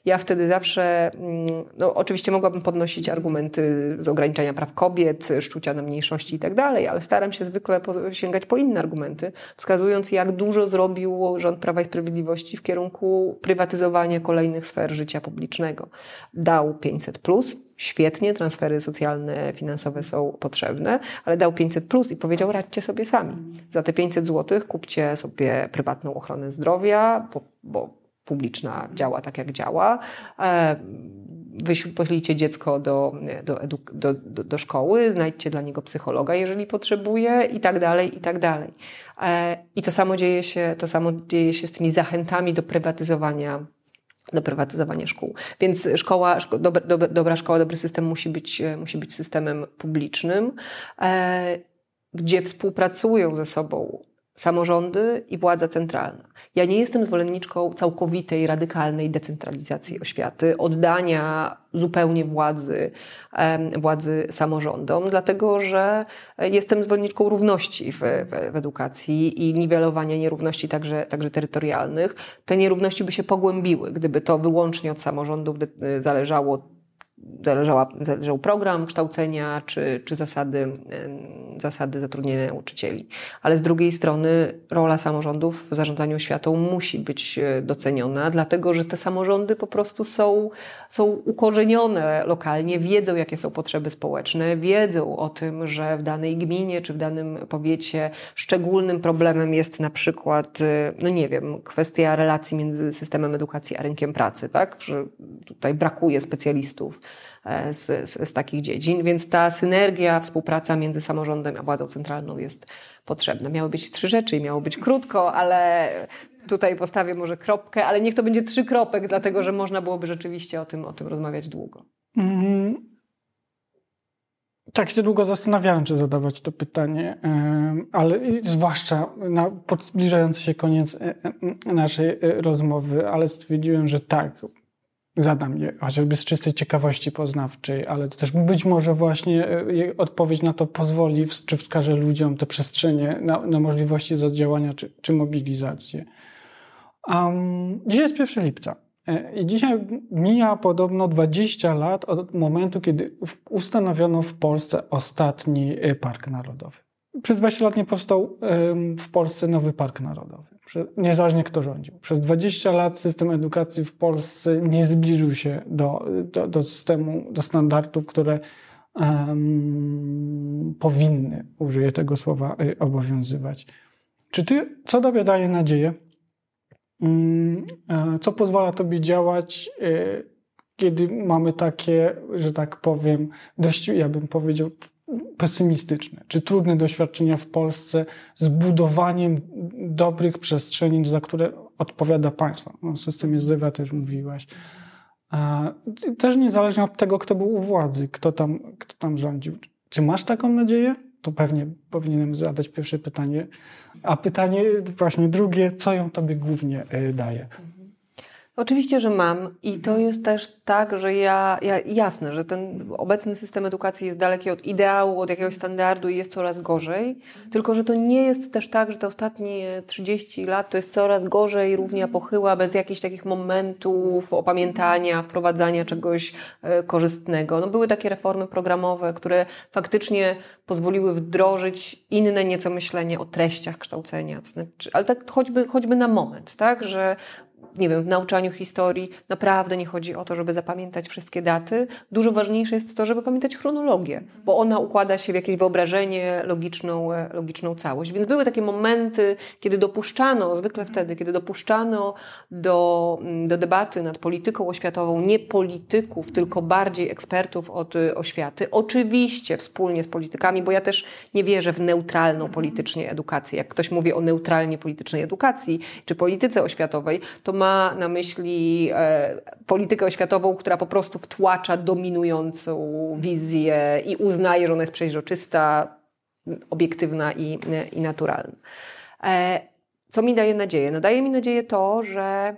Ja wtedy zawsze, mm, no oczywiście mogłabym podnosić argumenty z ograniczania praw kobiet, szczucia na mniejszości i tak dalej, ale staram się zwykle sięgać po inne argumenty, wskazując jak dużo zrobił rząd Prawa i Sprawiedliwości w kierunku prywatyzowania kolejnych sfer życia publicznego. Dał 500 plus, świetnie, transfery socjalne, finansowe są potrzebne, ale dał 500 plus i powiedział radźcie sobie sami. Za te 500 zł kupcie sobie prywatną ochronę zdrowia, bo, bo publiczna działa tak, jak działa. E, poślijcie dziecko do, do, do, do, do szkoły, znajdźcie dla niego psychologa, jeżeli potrzebuje i tak dalej, i tak dalej. E, I to samo dzieje się, to samo dzieje się z tymi zachętami do prywatyzowania do prywatyzowania szkół. Więc szkoła, dobra, dobra, dobra szkoła, dobry system musi być, musi być systemem publicznym, e, gdzie współpracują ze sobą samorządy i władza centralna. Ja nie jestem zwolenniczką całkowitej, radykalnej decentralizacji oświaty, oddania zupełnie władzy, władzy samorządom, dlatego że jestem zwolenniczką równości w, w, w edukacji i niwelowania nierówności także, także terytorialnych. Te nierówności by się pogłębiły, gdyby to wyłącznie od samorządów zależało zależała, zależał program kształcenia czy, czy zasady, zasady zatrudnienia nauczycieli. Ale z drugiej strony rola samorządów w zarządzaniu oświatą musi być e, doceniona, dlatego że te samorządy po prostu są, są ukorzenione lokalnie, wiedzą jakie są potrzeby społeczne, wiedzą o tym, że w danej gminie czy w danym powiecie szczególnym problemem jest na przykład, e, no nie wiem, kwestia relacji między systemem edukacji a rynkiem pracy, tak? Że tutaj brakuje specjalistów E, z, z, z takich dziedzin, więc ta synergia, współpraca między samorządem a władzą centralną jest potrzebna. Miały być trzy rzeczy i miało być krótko, ale tutaj postawię może kropkę, ale niech to będzie trzy kropek, dlatego że można byłoby rzeczywiście o tym, o tym rozmawiać długo. Mm. Tak się długo zastanawiałem, czy zadawać to pytanie, ale zwłaszcza na zbliżający się koniec e, e, naszej rozmowy, ale stwierdziłem, że tak, zadam je, chociażby z czystej ciekawości poznawczej, ale to też być może właśnie e, odpowiedź na to pozwoli, czy wskaże ludziom te przestrzenie na, na możliwości zadziałania czy, czy mobilizację. Um, dzisiaj jest 1 lipca. E, I dzisiaj mija podobno 20 lat od momentu, kiedy ustanowiono w Polsce ostatni e, park narodowy. Przez 20 lat nie powstał w Polsce nowy park narodowy niezależnie kto rządził. Przez 20 lat system edukacji w Polsce nie zbliżył się do, do, do systemu, do standardów, które um, powinny, użyję tego słowa, y, obowiązywać. Czy ty, co tobie daje nadzieję? Um, co pozwala tobie działać, y, kiedy mamy takie, że tak powiem, dość, ja bym powiedział, pesymistyczne czy trudne doświadczenia w Polsce z budowaniem dobrych przestrzeni, za które odpowiada państwo. O systemie zdrowia też mówiłaś. Też niezależnie od tego, kto był u władzy, kto tam, kto tam rządził. Czy masz taką nadzieję? To pewnie powinienem zadać pierwsze pytanie. A pytanie właśnie drugie, co ją tobie głównie y, daje? Oczywiście, że mam i to jest też tak, że ja, ja, jasne, że ten obecny system edukacji jest daleki od ideału, od jakiegoś standardu i jest coraz gorzej, tylko że to nie jest też tak, że te ostatnie 30 lat to jest coraz gorzej, równia pochyła, bez jakichś takich momentów opamiętania, wprowadzania czegoś e, korzystnego. No, były takie reformy programowe, które faktycznie pozwoliły wdrożyć inne nieco myślenie o treściach kształcenia. Znaczy, ale tak choćby, choćby na moment, tak, że nie wiem, w nauczaniu historii naprawdę nie chodzi o to, żeby zapamiętać wszystkie daty. Dużo ważniejsze jest to, żeby pamiętać chronologię, bo ona układa się w jakieś wyobrażenie, logiczną, e, logiczną całość. Więc były takie momenty, kiedy dopuszczano, zwykle wtedy, kiedy dopuszczano do, mm, do debaty nad polityką oświatową nie polityków, tylko bardziej ekspertów od e, oświaty. Oczywiście wspólnie z politykami, bo ja też nie wierzę w neutralną politycznie edukację. Jak ktoś mówi o neutralnie politycznej edukacji czy polityce oświatowej, to ma na myśli e, politykę oświatową, która po prostu wtłacza dominującą wizję i uznaje, że ona jest przeźroczysta, obiektywna i, i naturalna. E, co mi daje nadzieję? No daje mi nadzieję to, że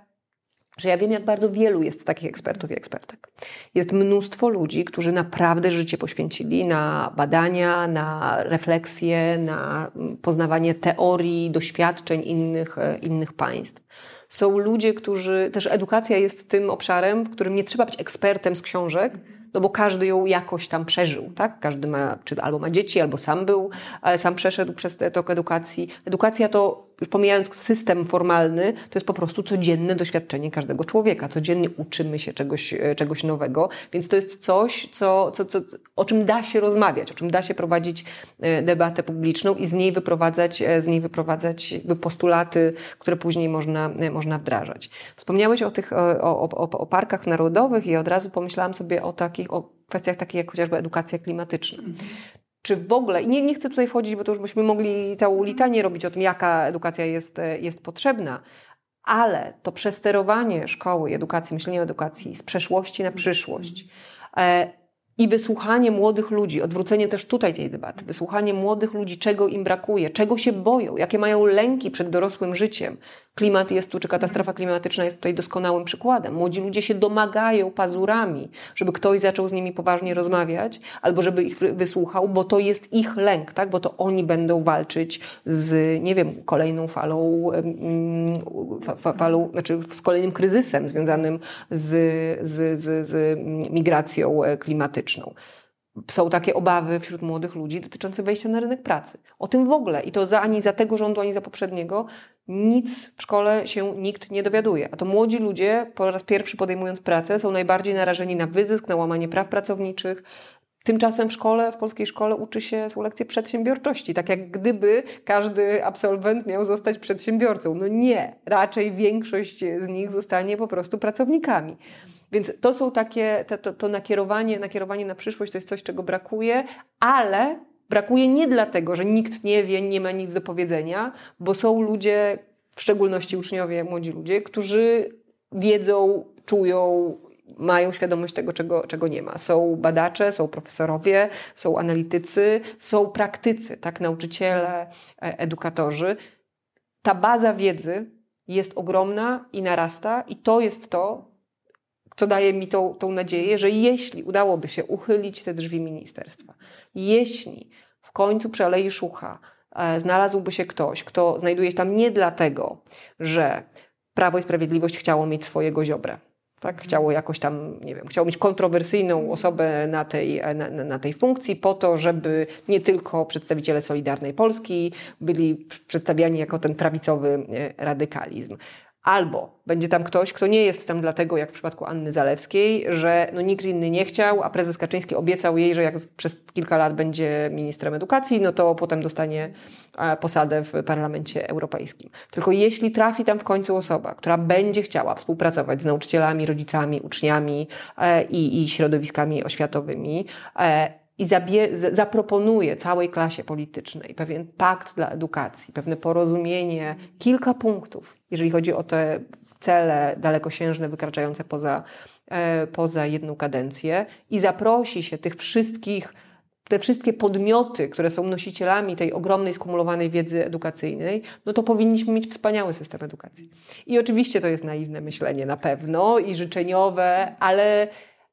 że ja wiem, jak bardzo wielu jest takich ekspertów i ekspertek. Jest mnóstwo ludzi, którzy naprawdę życie poświęcili na badania, na refleksje, na poznawanie teorii, doświadczeń innych, e, innych państw. Są ludzie, którzy, też edukacja jest tym obszarem, w którym nie trzeba być ekspertem z książek, no bo każdy ją jakoś tam przeżył, tak? Każdy ma, czy albo ma dzieci, albo sam był, sam przeszedł przez tok edukacji. Edukacja to już pomijając system formalny, to jest po prostu codzienne doświadczenie każdego człowieka. Codziennie uczymy się czegoś, e, czegoś nowego, więc to jest coś, co, co, co, o czym da się rozmawiać, o czym da się prowadzić e, debatę publiczną i z niej wyprowadzać, e, z niej wyprowadzać postulaty, które później można, można wdrażać. Wspomniałeś o tych, o, o, o parkach narodowych i od razu pomyślałam sobie o takich, o kwestiach takich jak chociażby edukacja klimatyczna czy w ogóle, nie, nie chcę tutaj wchodzić, bo to już byśmy mogli całą litanię robić o tym, jaka edukacja jest, e, jest potrzebna, ale to przesterowanie szkoły, edukacji, myślenia o edukacji z przeszłości na przyszłość e, i wysłuchanie młodych ludzi, odwrócenie też tutaj tej debaty, wysłuchanie młodych ludzi, czego im brakuje, czego się boją, jakie mają lęki przed dorosłym życiem, Klimat jest tu, czy katastrofa klimatyczna jest tutaj doskonałym przykładem. Młodzi ludzie się domagają pazurami, żeby ktoś zaczął z nimi poważnie rozmawiać, albo żeby ich wysłuchał, bo to jest ich lęk, tak? bo to oni będą walczyć z, nie wiem, kolejną falą, fa, falą znaczy z kolejnym kryzysem związanym z, z, z, z migracją klimatyczną. są takie obawy wśród młodych ludzi dotyczące wejścia na rynek pracy. O tym w ogóle i to za, ani za tego rządu, ani za poprzedniego nic w szkole się nikt nie dowiaduje. A to młodzi ludzie, po raz pierwszy podejmując pracę, są najbardziej narażeni na wyzysk, na łamanie praw pracowniczych. Tymczasem w szkole, w polskiej szkole uczy się, są lekcje przedsiębiorczości. Tak jak gdyby każdy absolwent miał zostać przedsiębiorcą. No nie, raczej większość z nich zostanie po prostu pracownikami. Więc to są takie, to, to, to nakierowanie, nakierowanie na przyszłość to jest coś, czego brakuje, ale brakuje nie dlatego, że nikt nie wie, nie ma nic do powiedzenia, bo są ludzie, w szczególności uczniowie, młodzi ludzie, którzy wiedzą, czują, mają świadomość tego, czego, czego nie ma. Są badacze, są profesorowie, są analitycy, są praktycy, tak, nauczyciele, e, edukatorzy. Ta baza wiedzy jest ogromna i narasta, i to jest to, co daje mi tą, tą nadzieję, że jeśli udałoby się uchylić te drzwi ministerstwa, jeśli w końcu przy Alei Szucha e, znalazłby się ktoś, kto znajduje się tam nie dlatego, że Prawo i Sprawiedliwość chciało mieć swojego ziobrę, tak? Chciało jakoś tam, nie wiem, chciało mieć kontrowersyjną osobę na tej, na, na, tej funkcji po to, żeby nie tylko przedstawiciele Solidarnej Polski byli przedstawiani jako ten prawicowy e, radykalizm. Albo będzie tam ktoś, kto nie jest tam dlatego, jak w przypadku Anny Zalewskiej, że no nikt inny nie chciał, a prezes Kaczyński obiecał jej, że jak przez kilka lat będzie ministrem edukacji, no to potem dostanie e, posadę w Parlamencie Europejskim. Tylko jeśli trafi tam w końcu osoba, która będzie chciała współpracować z nauczycielami, rodzicami, uczniami e, i, i środowiskami oświatowymi, e, i zaproponuje całej klasie politycznej pewien pakt dla edukacji, pewne porozumienie, kilka punktów, jeżeli chodzi o te cele dalekosiężne, wykraczające poza, e, poza jedną kadencję, i zaprosi się tych wszystkich, te wszystkie podmioty, które są nosicielami tej ogromnej skumulowanej wiedzy edukacyjnej, no to powinniśmy mieć wspaniały system edukacji. I oczywiście to jest naiwne myślenie na pewno i życzeniowe, ale,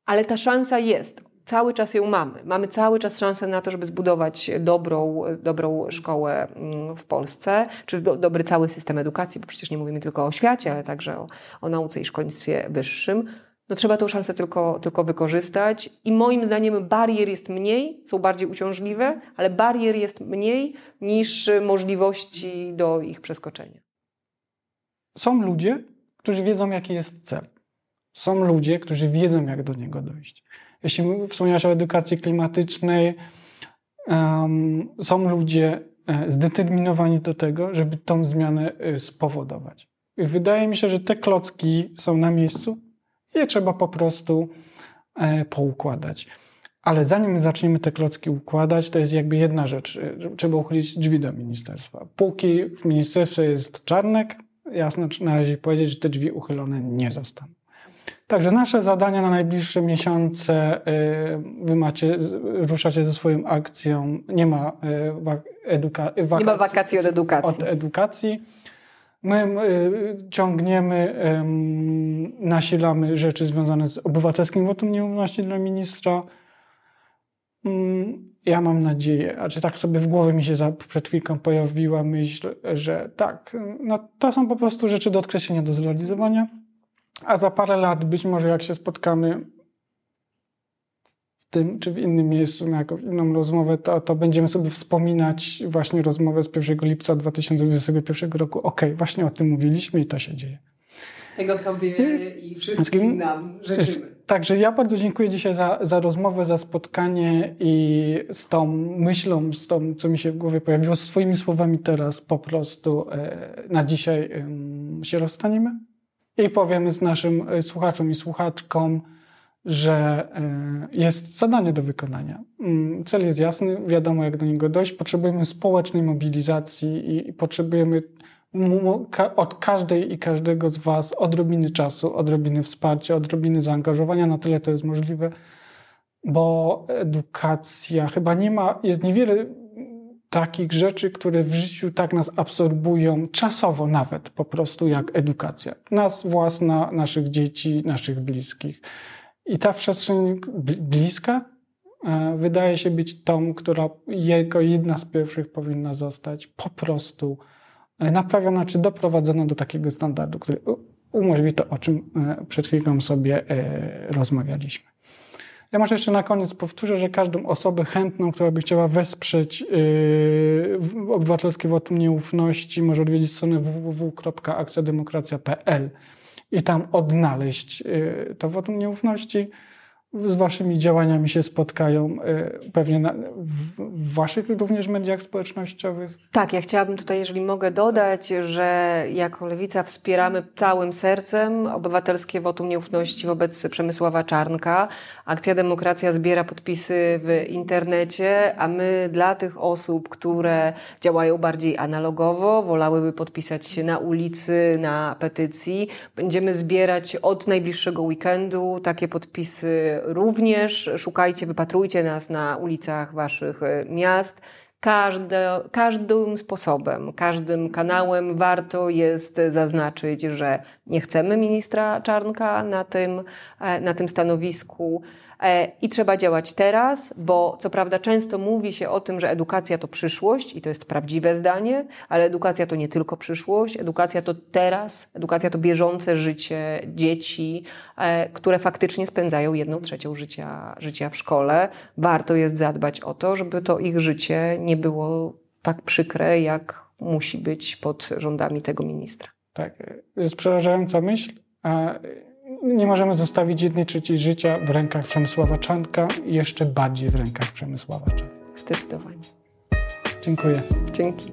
ale ta szansa jest cały czas ją mamy. Mamy cały czas szansę na to, żeby zbudować dobrą, dobrą szkołę mm, w Polsce, czy do, dobry cały system edukacji, bo przecież nie mówimy tylko o oświacie, ale także o, o nauce i szkolnictwie wyższym. No trzeba tą szansę tylko, tylko wykorzystać i moim zdaniem barier jest mniej, są bardziej uciążliwe, ale barier jest mniej niż możliwości do ich przeskoczenia. Są ludzie, którzy wiedzą, jaki jest cel. Są ludzie, którzy wiedzą, jak do niego dojść. Jeśli wspomniałeś o edukacji klimatycznej, um, są ludzie e, zdeterminowani do tego, żeby tą zmianę e, spowodować. I wydaje mi się, że te klocki są na miejscu i je trzeba po prostu e, poukładać. Ale zanim zaczniemy te klocki układać, to jest jakby jedna rzecz. Trzeba uchylić drzwi do ministerstwa. Póki w ministerstwie jest czarnek, jasno należy powiedzieć, że te drzwi uchylone nie zostaną. Także nasze zadania na najbliższe miesiące, y, wy macie, ruszacie ze swoją akcją, nie ma, y, eduka- wakacji, nie ma wakacji od edukacji. Od edukacji. My y, ciągniemy, nasilamy rzeczy związane z obywatelskim wotum nieufności dla ministra. Mm, ja mam nadzieję, a czy tak sobie w głowie mi się za, przed chwilką pojawiła myśl, że tak, no to są po prostu rzeczy do odkreślenia, do zrealizowania. A za parę lat, być może jak się spotkamy w tym czy w innym miejscu na jakąś inną rozmowę, to, to będziemy sobie wspominać właśnie rozmowę z 1 lipca 2021 roku. Okej, okay, właśnie o tym mówiliśmy i to się dzieje. Tego sobie i wszystkim nam życzymy. Także ja bardzo dziękuję dzisiaj za, za rozmowę, za spotkanie i z tą myślą, z tą, co mi się w głowie pojawiło, z Twoimi słowami teraz po prostu e, na dzisiaj się rozstaniemy i powiemy z naszym e, słuchaczom i słuchaczkom, że e, jest zadanie do wykonania. Mm, cel jest jasny, wiadomo jak do niego dojść. Potrzebujemy społecznej mobilizacji i potrzebujemy od każdej i każdego z Was odrobiny czasu, odrobiny wsparcia, odrobiny zaangażowania, na tyle to jest możliwe, bo edukacja chyba nie ma, jest niewiele takich rzeczy, które w życiu tak nas absorbują, czasowo nawet po prostu jak edukacja. Nas własna, naszych dzieci, naszych bliskich. I ta przestrzeń bliska e, wydaje się być tą, która jego jedna z pierwszych powinna zostać po prostu e, naprawiona czy doprowadzona do takiego standardu, który umożliwi to, o czym e, przed chwilą sobie rozmawialiśmy. Ja może jeszcze na koniec powtórzę, że każdą osobę chętną, która by chciała wesprzeć yy, obywatelskie wotum nieufności, może odwiedzić stronę www.akcjademokracja.pl i tam odnaleźć yy, to wotum nieufności z waszymi działaniami się spotkają y, pewnie na, w waszych również mediach społecznościowych? Tak, ja chciałabym tutaj, jeżeli mogę dodać, że jako Lewica wspieramy całym sercem obywatelskie wotum nieufności wobec Przemysława Czarnka. Akcja Demokracja zbiera podpisy w internecie, a my dla tych osób, które działają bardziej analogowo, wolałyby podpisać się na ulicy, na petycji, będziemy zbierać od najbliższego weekendu takie podpisy również szukajcie, wypatrujcie nas na ulicach waszych e, miast. Każde, każdym sposobem, każdym kanałem warto jest zaznaczyć, że nie chcemy ministra Czarnka na tym, e, na tym stanowisku. E, I trzeba działać teraz, bo co prawda często mówi się o tym, że edukacja to przyszłość i to jest prawdziwe zdanie, ale edukacja to nie tylko przyszłość, edukacja to teraz, edukacja to bieżące życie dzieci, e, które faktycznie spędzają jedną trzecią życia, życia w szkole. Warto jest zadbać o to, żeby to ich życie nie było tak przykre, jak musi być pod rządami tego ministra. Tak, jest przerażająca myśl, nie możemy zostawić jednej trzeciej życia w rękach Przemysława Czanka i jeszcze bardziej w rękach Przemysława Czanka. Zdecydowanie. Dziękuję. Dzięki.